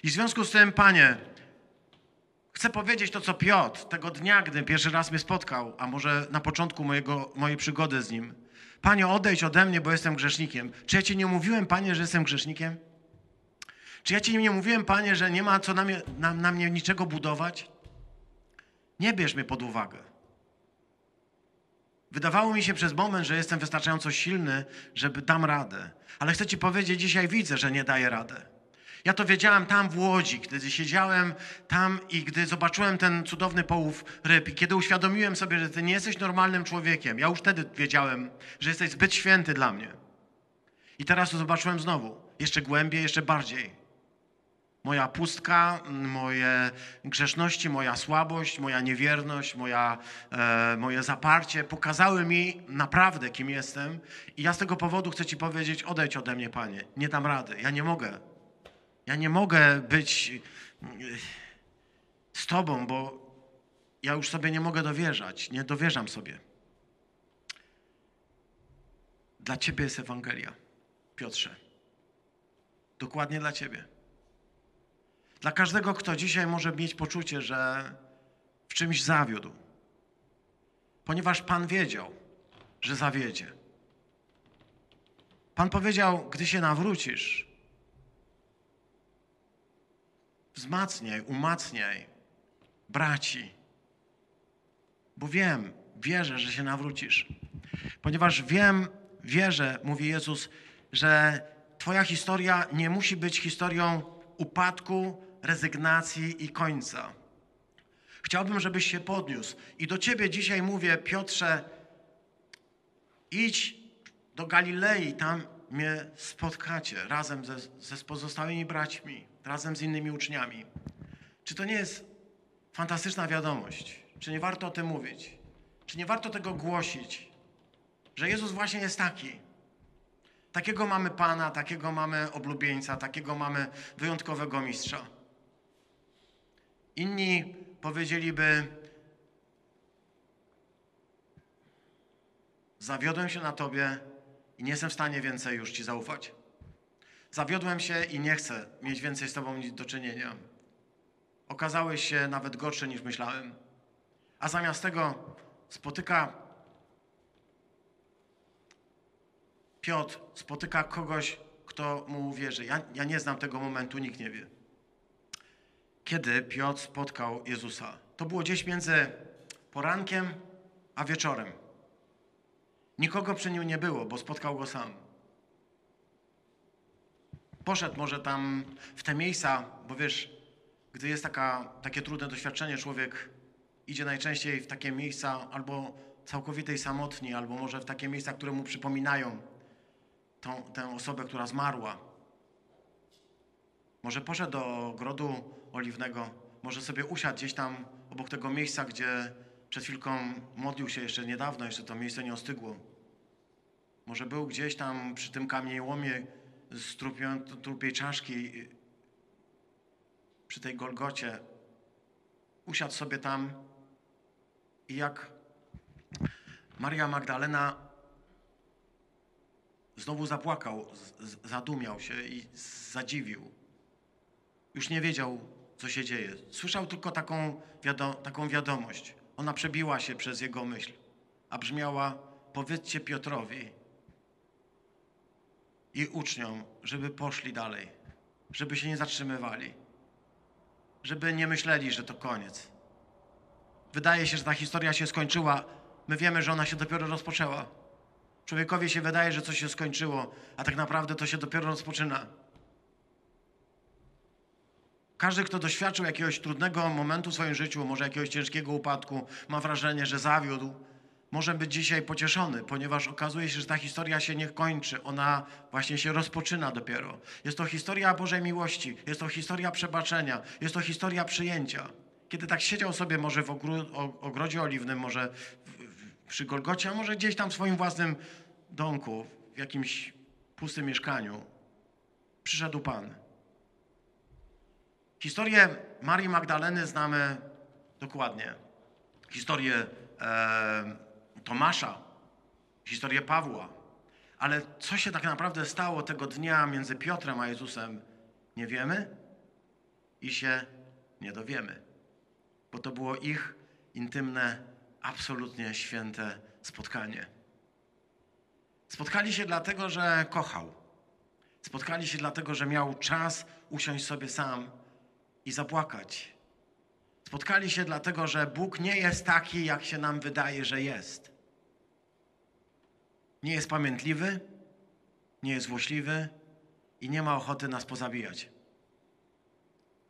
I w związku z tym, Panie, Chcę powiedzieć to, co Piotr tego dnia, gdy pierwszy raz mnie spotkał, a może na początku mojego, mojej przygody z nim. Panie, odejdź ode mnie, bo jestem grzesznikiem. Czy ja Ci nie mówiłem, Panie, że jestem grzesznikiem? Czy ja Ci nie mówiłem, Panie, że nie ma co na mnie, na, na mnie niczego budować? Nie bierz mnie pod uwagę. Wydawało mi się przez moment, że jestem wystarczająco silny, żeby dam radę. Ale chcę Ci powiedzieć, dzisiaj widzę, że nie daję radę. Ja to wiedziałem tam w Łodzi, gdy siedziałem tam i gdy zobaczyłem ten cudowny połów ryb i kiedy uświadomiłem sobie, że ty nie jesteś normalnym człowiekiem. Ja już wtedy wiedziałem, że jesteś zbyt święty dla mnie. I teraz to zobaczyłem znowu, jeszcze głębiej, jeszcze bardziej. Moja pustka, moje grzeszności, moja słabość, moja niewierność, moja, e, moje zaparcie pokazały mi naprawdę, kim jestem. I ja z tego powodu chcę Ci powiedzieć: odejdź ode mnie, Panie. Nie dam rady. Ja nie mogę. Ja nie mogę być z Tobą, bo ja już sobie nie mogę dowierzać. Nie dowierzam sobie. Dla Ciebie jest Ewangelia, Piotrze. Dokładnie dla Ciebie. Dla każdego, kto dzisiaj może mieć poczucie, że w czymś zawiódł. Ponieważ Pan wiedział, że zawiedzie. Pan powiedział, gdy się nawrócisz, wzmacniaj, umacniaj braci, bo wiem, wierzę, że się nawrócisz. Ponieważ wiem, wierzę, mówi Jezus, że Twoja historia nie musi być historią upadku, rezygnacji i końca. Chciałbym, żebyś się podniósł. I do Ciebie dzisiaj mówię, Piotrze, idź do Galilei, tam mnie spotkacie razem ze, ze pozostałymi braćmi, razem z innymi uczniami. Czy to nie jest fantastyczna wiadomość? Czy nie warto o tym mówić? Czy nie warto tego głosić? Że Jezus właśnie jest taki. Takiego mamy Pana, takiego mamy oblubieńca, takiego mamy wyjątkowego mistrza. Inni powiedzieliby: Zawiodłem się na Tobie i nie jestem w stanie więcej już Ci zaufać. Zawiodłem się i nie chcę mieć więcej z Tobą do czynienia. Okazałeś się nawet gorszy niż myślałem. A zamiast tego spotyka Piotr, spotyka kogoś, kto mu uwierzy. Ja, ja nie znam tego momentu, nikt nie wie. Kiedy Piotr spotkał Jezusa? To było gdzieś między porankiem a wieczorem. Nikogo przy nim nie było, bo spotkał go sam. Poszedł może tam w te miejsca, bo wiesz, gdy jest taka, takie trudne doświadczenie, człowiek idzie najczęściej w takie miejsca albo całkowitej samotni, albo może w takie miejsca, które mu przypominają tą, tę osobę, która zmarła. Może poszedł do ogrodu oliwnego, może sobie usiadł gdzieś tam obok tego miejsca, gdzie przed chwilką modlił się jeszcze niedawno, jeszcze to miejsce nie ostygło. Może był gdzieś tam przy tym kamieniołomie z trupią, trupiej czaszki, przy tej Golgocie. Usiadł sobie tam i jak Maria Magdalena znowu zapłakał, zadumiał się i zadziwił. Już nie wiedział, co się dzieje. Słyszał tylko taką, wiado taką wiadomość. Ona przebiła się przez jego myśl, a brzmiała: Powiedzcie Piotrowi i uczniom, żeby poszli dalej, żeby się nie zatrzymywali, żeby nie myśleli, że to koniec. Wydaje się, że ta historia się skończyła. My wiemy, że ona się dopiero rozpoczęła. Człowiekowi się wydaje, że coś się skończyło, a tak naprawdę to się dopiero rozpoczyna. Każdy, kto doświadczył jakiegoś trudnego momentu w swoim życiu, może jakiegoś ciężkiego upadku, ma wrażenie, że zawiódł, może być dzisiaj pocieszony, ponieważ okazuje się, że ta historia się nie kończy, ona właśnie się rozpoczyna dopiero. Jest to historia Bożej miłości, jest to historia przebaczenia, jest to historia przyjęcia. Kiedy tak siedział sobie może w ogrodzie oliwnym, może przy Golgocie, a może gdzieś tam w swoim własnym domku, w jakimś pustym mieszkaniu, przyszedł Pan. Historię Marii Magdaleny znamy dokładnie. Historię e, Tomasza, historię Pawła. Ale co się tak naprawdę stało tego dnia między Piotrem a Jezusem, nie wiemy i się nie dowiemy, bo to było ich intymne, absolutnie święte spotkanie. Spotkali się dlatego, że kochał. Spotkali się dlatego, że miał czas usiąść sobie sam i zapłakać. Spotkali się dlatego, że Bóg nie jest taki, jak się nam wydaje, że jest. Nie jest pamiętliwy, nie jest złośliwy i nie ma ochoty nas pozabijać.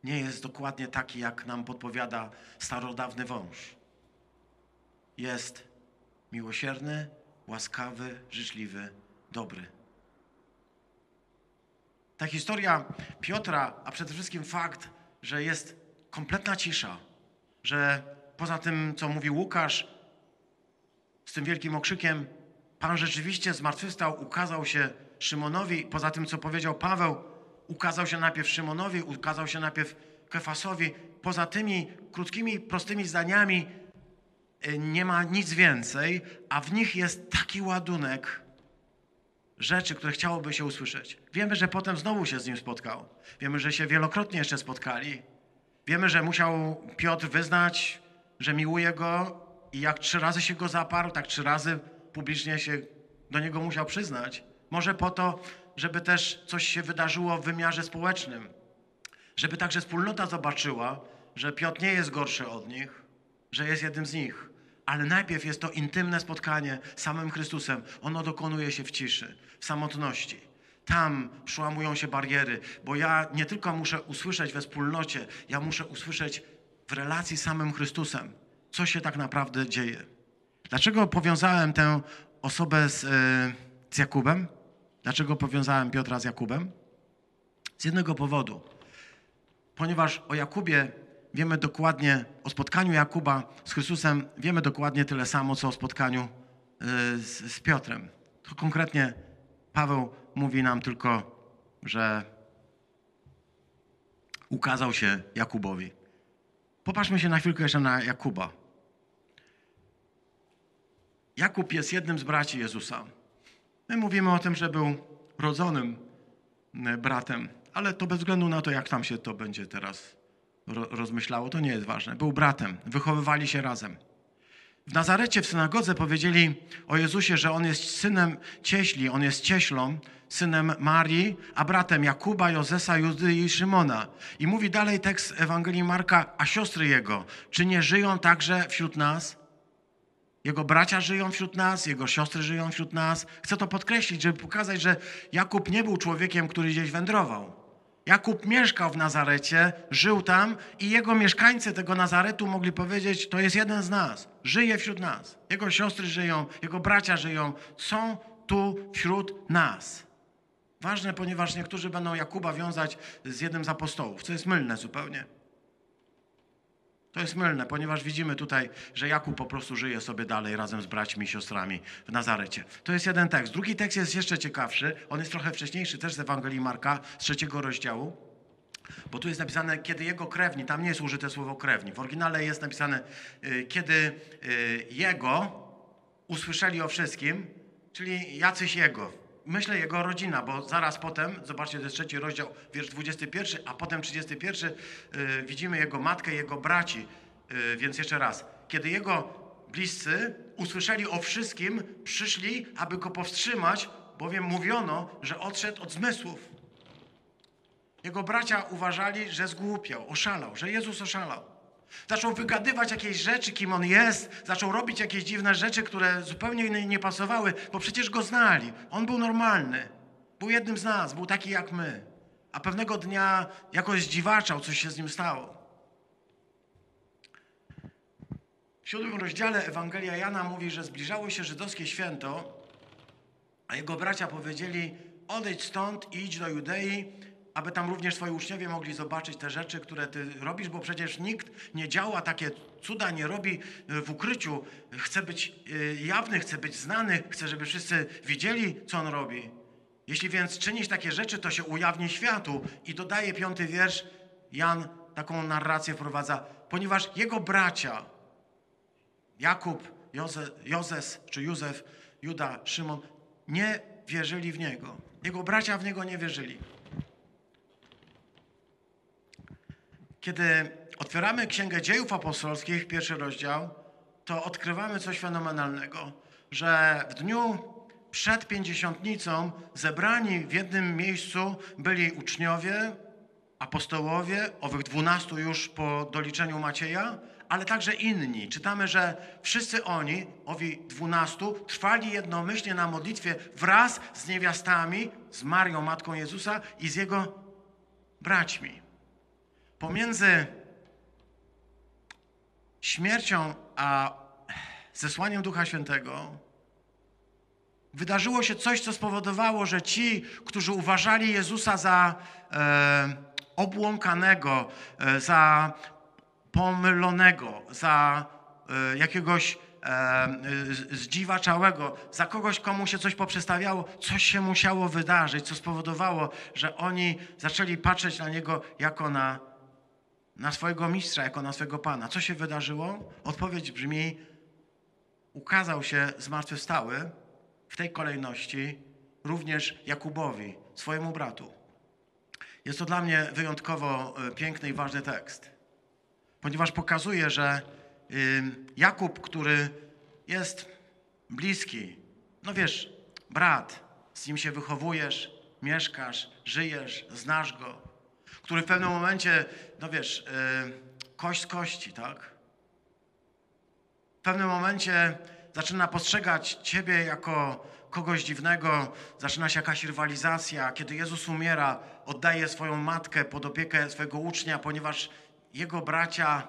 Nie jest dokładnie taki, jak nam podpowiada starodawny wąż. Jest miłosierny, łaskawy, życzliwy, dobry. Ta historia Piotra, a przede wszystkim fakt, że jest kompletna cisza, że poza tym, co mówi Łukasz, z tym wielkim okrzykiem, Pan rzeczywiście zmartwychwstał, ukazał się Szymonowi, poza tym, co powiedział Paweł, ukazał się najpierw Szymonowi, ukazał się najpierw Kefasowi. Poza tymi krótkimi, prostymi zdaniami y, nie ma nic więcej, a w nich jest taki ładunek, rzeczy, które chciałoby się usłyszeć. Wiemy, że potem znowu się z nim spotkał. Wiemy, że się wielokrotnie jeszcze spotkali. Wiemy, że musiał Piotr wyznać, że miłuje go i jak trzy razy się go zaparł, tak trzy razy publicznie się do niego musiał przyznać. Może po to, żeby też coś się wydarzyło w wymiarze społecznym. Żeby także wspólnota zobaczyła, że Piotr nie jest gorszy od nich, że jest jednym z nich. Ale najpierw jest to intymne spotkanie z samym Chrystusem. Ono dokonuje się w ciszy, w samotności. Tam przełamują się bariery, bo ja nie tylko muszę usłyszeć we wspólnocie, ja muszę usłyszeć w relacji z samym Chrystusem, co się tak naprawdę dzieje. Dlaczego powiązałem tę osobę z, e, z Jakubem? Dlaczego powiązałem Piotra z Jakubem? Z jednego powodu. Ponieważ o Jakubie wiemy dokładnie, o spotkaniu Jakuba z Chrystusem wiemy dokładnie tyle samo, co o spotkaniu e, z, z Piotrem. To konkretnie Paweł mówi nam tylko, że ukazał się Jakubowi. Popatrzmy się na chwilkę jeszcze na Jakuba. Jakub jest jednym z braci Jezusa. My mówimy o tym, że był rodzonym e, bratem, ale to bez względu na to, jak tam się to będzie teraz rozmyślało, to nie jest ważne. Był bratem, wychowywali się razem. W Nazarecie w synagodze powiedzieli o Jezusie, że on jest synem cieśli, on jest cieślą, synem Marii, a bratem Jakuba, Jozesa, Judy i Szymona. I mówi dalej tekst Ewangelii Marka, a siostry jego, czy nie żyją także wśród nas? Jego bracia żyją wśród nas, jego siostry żyją wśród nas. Chcę to podkreślić, żeby pokazać, że Jakub nie był człowiekiem, który gdzieś wędrował. Jakub mieszkał w Nazarecie, żył tam i jego mieszkańcy tego Nazaretu mogli powiedzieć, to jest jeden z nas, żyje wśród nas. Jego siostry żyją, jego bracia żyją, są tu wśród nas. Ważne, ponieważ niektórzy będą Jakuba wiązać z jednym z apostołów, co jest mylne zupełnie. To jest mylne, ponieważ widzimy tutaj, że Jakub po prostu żyje sobie dalej razem z braćmi i siostrami w Nazarecie. To jest jeden tekst. Drugi tekst jest jeszcze ciekawszy. On jest trochę wcześniejszy, też z Ewangelii Marka, z trzeciego rozdziału. Bo tu jest napisane, kiedy jego krewni, tam nie jest użyte słowo krewni. W oryginale jest napisane, y, kiedy y, jego usłyszeli o wszystkim, czyli jacyś jego, myślę jego rodzina, bo zaraz potem, zobaczcie, to jest trzeci rozdział, wiersz 21, a potem 31, yy, widzimy jego matkę, jego braci. Yy, więc jeszcze raz, kiedy jego bliscy usłyszeli o wszystkim, przyszli, aby go powstrzymać, bowiem mówiono, że odszedł od zmysłów. Jego bracia uważali, że zgłupiał, oszalał, że Jezus oszalał. Zaczął wygadywać jakieś rzeczy, kim on jest, zaczął robić jakieś dziwne rzeczy, które zupełnie nie pasowały, bo przecież go znali. On był normalny, był jednym z nas, był taki jak my. A pewnego dnia jakoś zdziwaczał, coś się z nim stało. W siódmym rozdziale Ewangelia Jana mówi, że zbliżało się żydowskie święto, a jego bracia powiedzieli: Odejdź stąd i idź do Judei, aby tam również twoi uczniowie mogli zobaczyć te rzeczy, które ty robisz, bo przecież nikt nie działa, takie cuda nie robi e, w ukryciu. Chce być e, jawny, chce być znany, chce, żeby wszyscy widzieli, co on robi. Jeśli więc czynisz takie rzeczy, to się ujawni światu. I dodaje piąty wiersz, Jan taką narrację wprowadza, ponieważ jego bracia, Jakub, Jozes czy Józef, Juda, Szymon, nie wierzyli w niego. Jego bracia w niego nie wierzyli. Kiedy otwieramy Księgę Dziejów Apostolskich, pierwszy rozdział, to odkrywamy coś fenomenalnego, że w dniu przed pięćdziesiątnicą zebrani w jednym miejscu byli uczniowie, apostołowie, owych dwunastu już po doliczeniu Macieja, ale także inni. Czytamy, że wszyscy oni, owi dwunastu, trwali jednomyślnie na modlitwie wraz z niewiastami, z Marią, Matką Jezusa i z jego braćmi. Pomiędzy śmiercią a zesłaniem Ducha Świętego wydarzyło się coś, co spowodowało, że ci, którzy uważali Jezusa za e, obłąkanego, e, za pomylonego, za e, jakiegoś e, zdziwaczałego, za kogoś, komu się coś poprzestawiało, coś się musiało wydarzyć, co spowodowało, że oni zaczęli patrzeć na Niego jako na na swojego mistrza jako na swojego pana. Co się wydarzyło? Odpowiedź brzmi: ukazał się zmartwychwstały w tej kolejności również Jakubowi, swojemu bratu. Jest to dla mnie wyjątkowo e, piękny i ważny tekst, ponieważ pokazuje, że y, Jakub, który jest bliski, no wiesz, brat, z nim się wychowujesz, mieszkasz, żyjesz, znasz go, który w pewnym momencie, no wiesz, y, kość z kości, tak? W pewnym momencie zaczyna postrzegać ciebie jako kogoś dziwnego, zaczyna się jakaś rywalizacja. Kiedy Jezus umiera, oddaje swoją matkę pod opiekę swojego ucznia, ponieważ jego bracia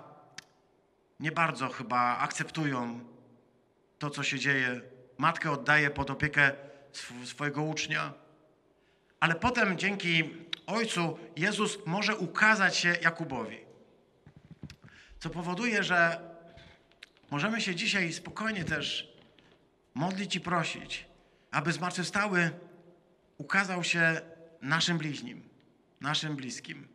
nie bardzo chyba akceptują to, co się dzieje. Matkę oddaje pod opiekę sw- swojego ucznia. Ale potem dzięki Ojcu Jezus może ukazać się Jakubowi. Co powoduje, że możemy się dzisiaj spokojnie też modlić i prosić, aby zmartwychwstały ukazał się naszym bliźnim, naszym bliskim.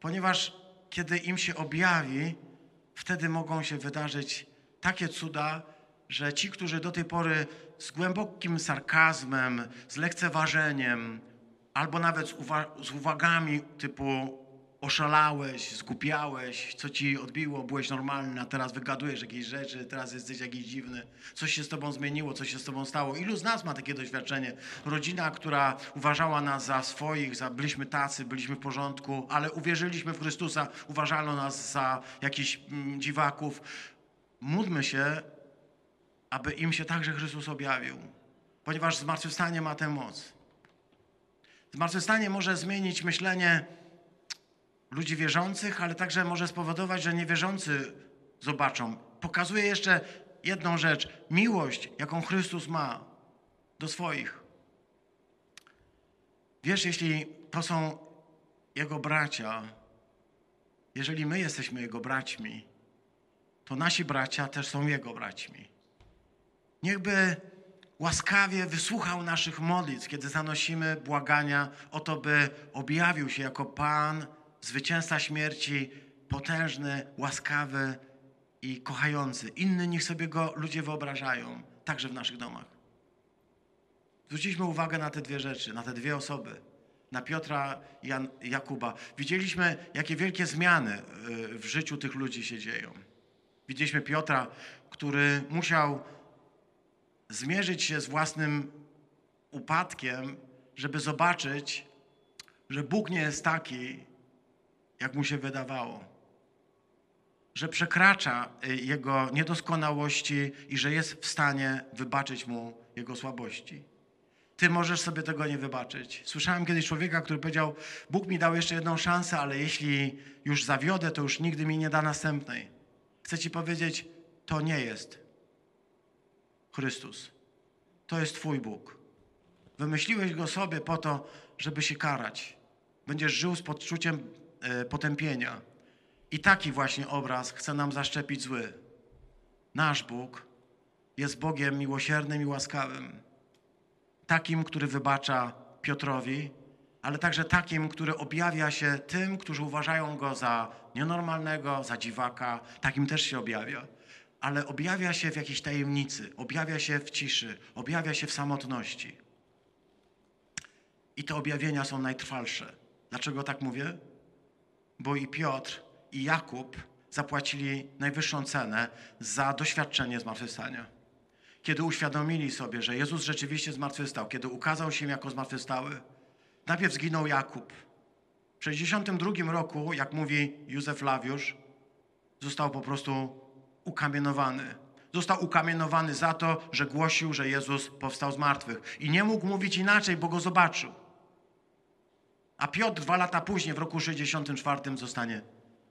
Ponieważ kiedy im się objawi, wtedy mogą się wydarzyć takie cuda, że ci, którzy do tej pory z głębokim sarkazmem, z lekceważeniem, albo nawet z, uwa- z uwagami typu oszalałeś, zgupiałeś, co ci odbiło, byłeś normalny, a teraz wygadujesz jakieś rzeczy, teraz jesteś jakiś dziwny, coś się z tobą zmieniło, coś się z tobą stało. Ilu z nas ma takie doświadczenie? Rodzina, która uważała nas za swoich, za byliśmy tacy, byliśmy w porządku, ale uwierzyliśmy w Chrystusa, uważano nas za jakichś mm, dziwaków. Módlmy się, aby im się także Chrystus objawił, ponieważ zmartwychwstanie ma tę moc. Zmartwychwstanie może zmienić myślenie ludzi wierzących, ale także może spowodować, że niewierzący zobaczą. Pokazuje jeszcze jedną rzecz: miłość, jaką Chrystus ma do swoich. Wiesz, jeśli to są Jego bracia, jeżeli my jesteśmy Jego braćmi, to nasi bracia też są Jego braćmi. Niechby łaskawie wysłuchał naszych modlitw, kiedy zanosimy błagania o to, by objawił się jako Pan, zwycięzca śmierci, potężny, łaskawy i kochający. Inny niech sobie go ludzie wyobrażają, także w naszych domach. Zwróciliśmy uwagę na te dwie rzeczy, na te dwie osoby, na Piotra i Jan, Jakuba. Widzieliśmy, jakie wielkie zmiany y, w życiu tych ludzi się dzieją. Widzieliśmy Piotra, który musiał zmierzyć się z własnym upadkiem, żeby zobaczyć, że Bóg nie jest taki, jak mu się wydawało. Że przekracza y, jego niedoskonałości i że jest w stanie wybaczyć mu jego słabości. Ty możesz sobie tego nie wybaczyć. Słyszałem kiedyś człowieka, który powiedział: Bóg mi dał jeszcze jedną szansę, ale jeśli już zawiodę, to już nigdy mi nie da następnej. Chcę ci powiedzieć, to nie jest Chrystus. To jest Twój Bóg. Wymyśliłeś go sobie po to, żeby się karać. Będziesz żył z poczuciem e, potępienia. I taki właśnie obraz chce nam zaszczepić zły. Nasz Bóg jest Bogiem miłosiernym i łaskawym. Takim, który wybacza Piotrowi, ale także takim, który objawia się tym, którzy uważają go za nienormalnego, za dziwaka. Takim też się objawia. Ale objawia się w jakiejś tajemnicy, objawia się w ciszy, objawia się w samotności. I te objawienia są najtrwalsze. Dlaczego tak mówię? Bo i Piotr, i Jakub zapłacili najwyższą cenę za doświadczenie zmartwychwstania. Kiedy uświadomili sobie, że Jezus rzeczywiście zmartwychwstał, kiedy ukazał się jako zmartwychwstały, najpierw zginął Jakub. W 62 roku, jak mówi Józef Lawiusz, został po prostu ukamienowany. Został ukamienowany za to, że głosił, że Jezus powstał z martwych. I nie mógł mówić inaczej, bo go zobaczył. A Piotr dwa lata później, w roku 64, zostanie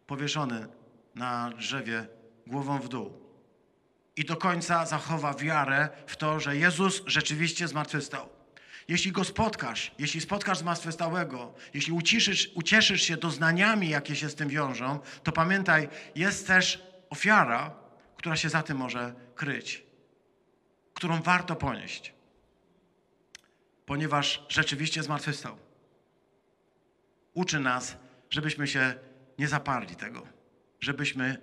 powieszony na drzewie głową w dół. I do końca zachowa wiarę w to, że Jezus rzeczywiście zmartwychwstał. Jeśli go spotkasz, jeśli spotkasz zmartwychwstałego, jeśli uciszysz, ucieszysz się doznaniami, jakie się z tym wiążą, to pamiętaj, jest też ofiara, która się za tym może kryć, którą warto ponieść, ponieważ rzeczywiście zmartwychwstał. Uczy nas, żebyśmy się nie zaparli tego, żebyśmy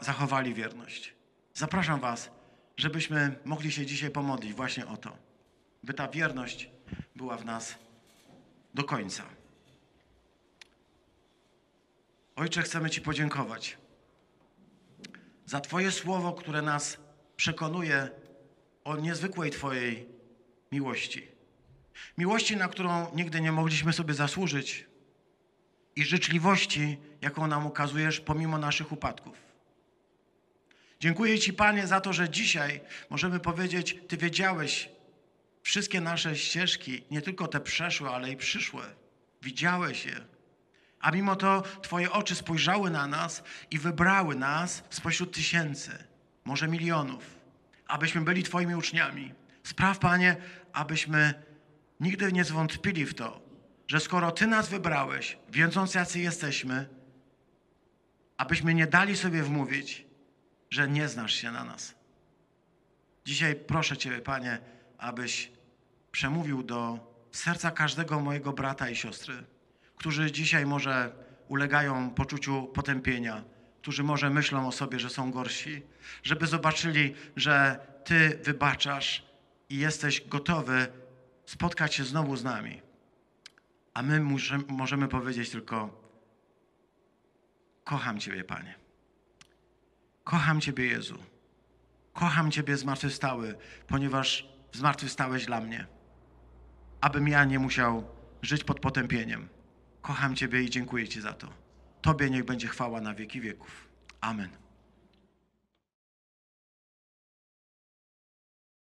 zachowali wierność. Zapraszam Was, żebyśmy mogli się dzisiaj pomodlić właśnie o to, by ta wierność była w nas do końca. Ojcze, chcemy Ci podziękować za Twoje słowo, które nas przekonuje o niezwykłej Twojej miłości. Miłości, na którą nigdy nie mogliśmy sobie zasłużyć i życzliwości, jaką nam ukazujesz pomimo naszych upadków. Dziękuję Ci, Panie, za to, że dzisiaj możemy powiedzieć, Ty wiedziałeś wszystkie nasze ścieżki, nie tylko te przeszłe, ale i przyszłe. Widziałeś je. A mimo to Twoje oczy spojrzały na nas i wybrały nas spośród tysięcy, może milionów, abyśmy byli Twoimi uczniami. Spraw, Panie, abyśmy nigdy nie zwątpili w to, że skoro Ty nas wybrałeś, wiedząc jacy jesteśmy, abyśmy nie dali sobie wmówić, że nie znasz się na nas. Dzisiaj proszę Ciebie, Panie, abyś przemówił do serca każdego mojego brata i siostry, którzy dzisiaj może ulegają poczuciu potępienia, którzy może myślą o sobie, że są gorsi, żeby zobaczyli, że Ty wybaczasz i jesteś gotowy spotkać się znowu z nami. A my możemy powiedzieć tylko: Kocham Ciebie, Panie. Kocham Ciebie, Jezu. Kocham Ciebie zmartwychwstały, ponieważ zmartwychwstałeś dla mnie, abym ja nie musiał żyć pod potępieniem. Kocham Ciebie i dziękuję Ci za to. Tobie niech będzie chwała na wieki wieków. Amen.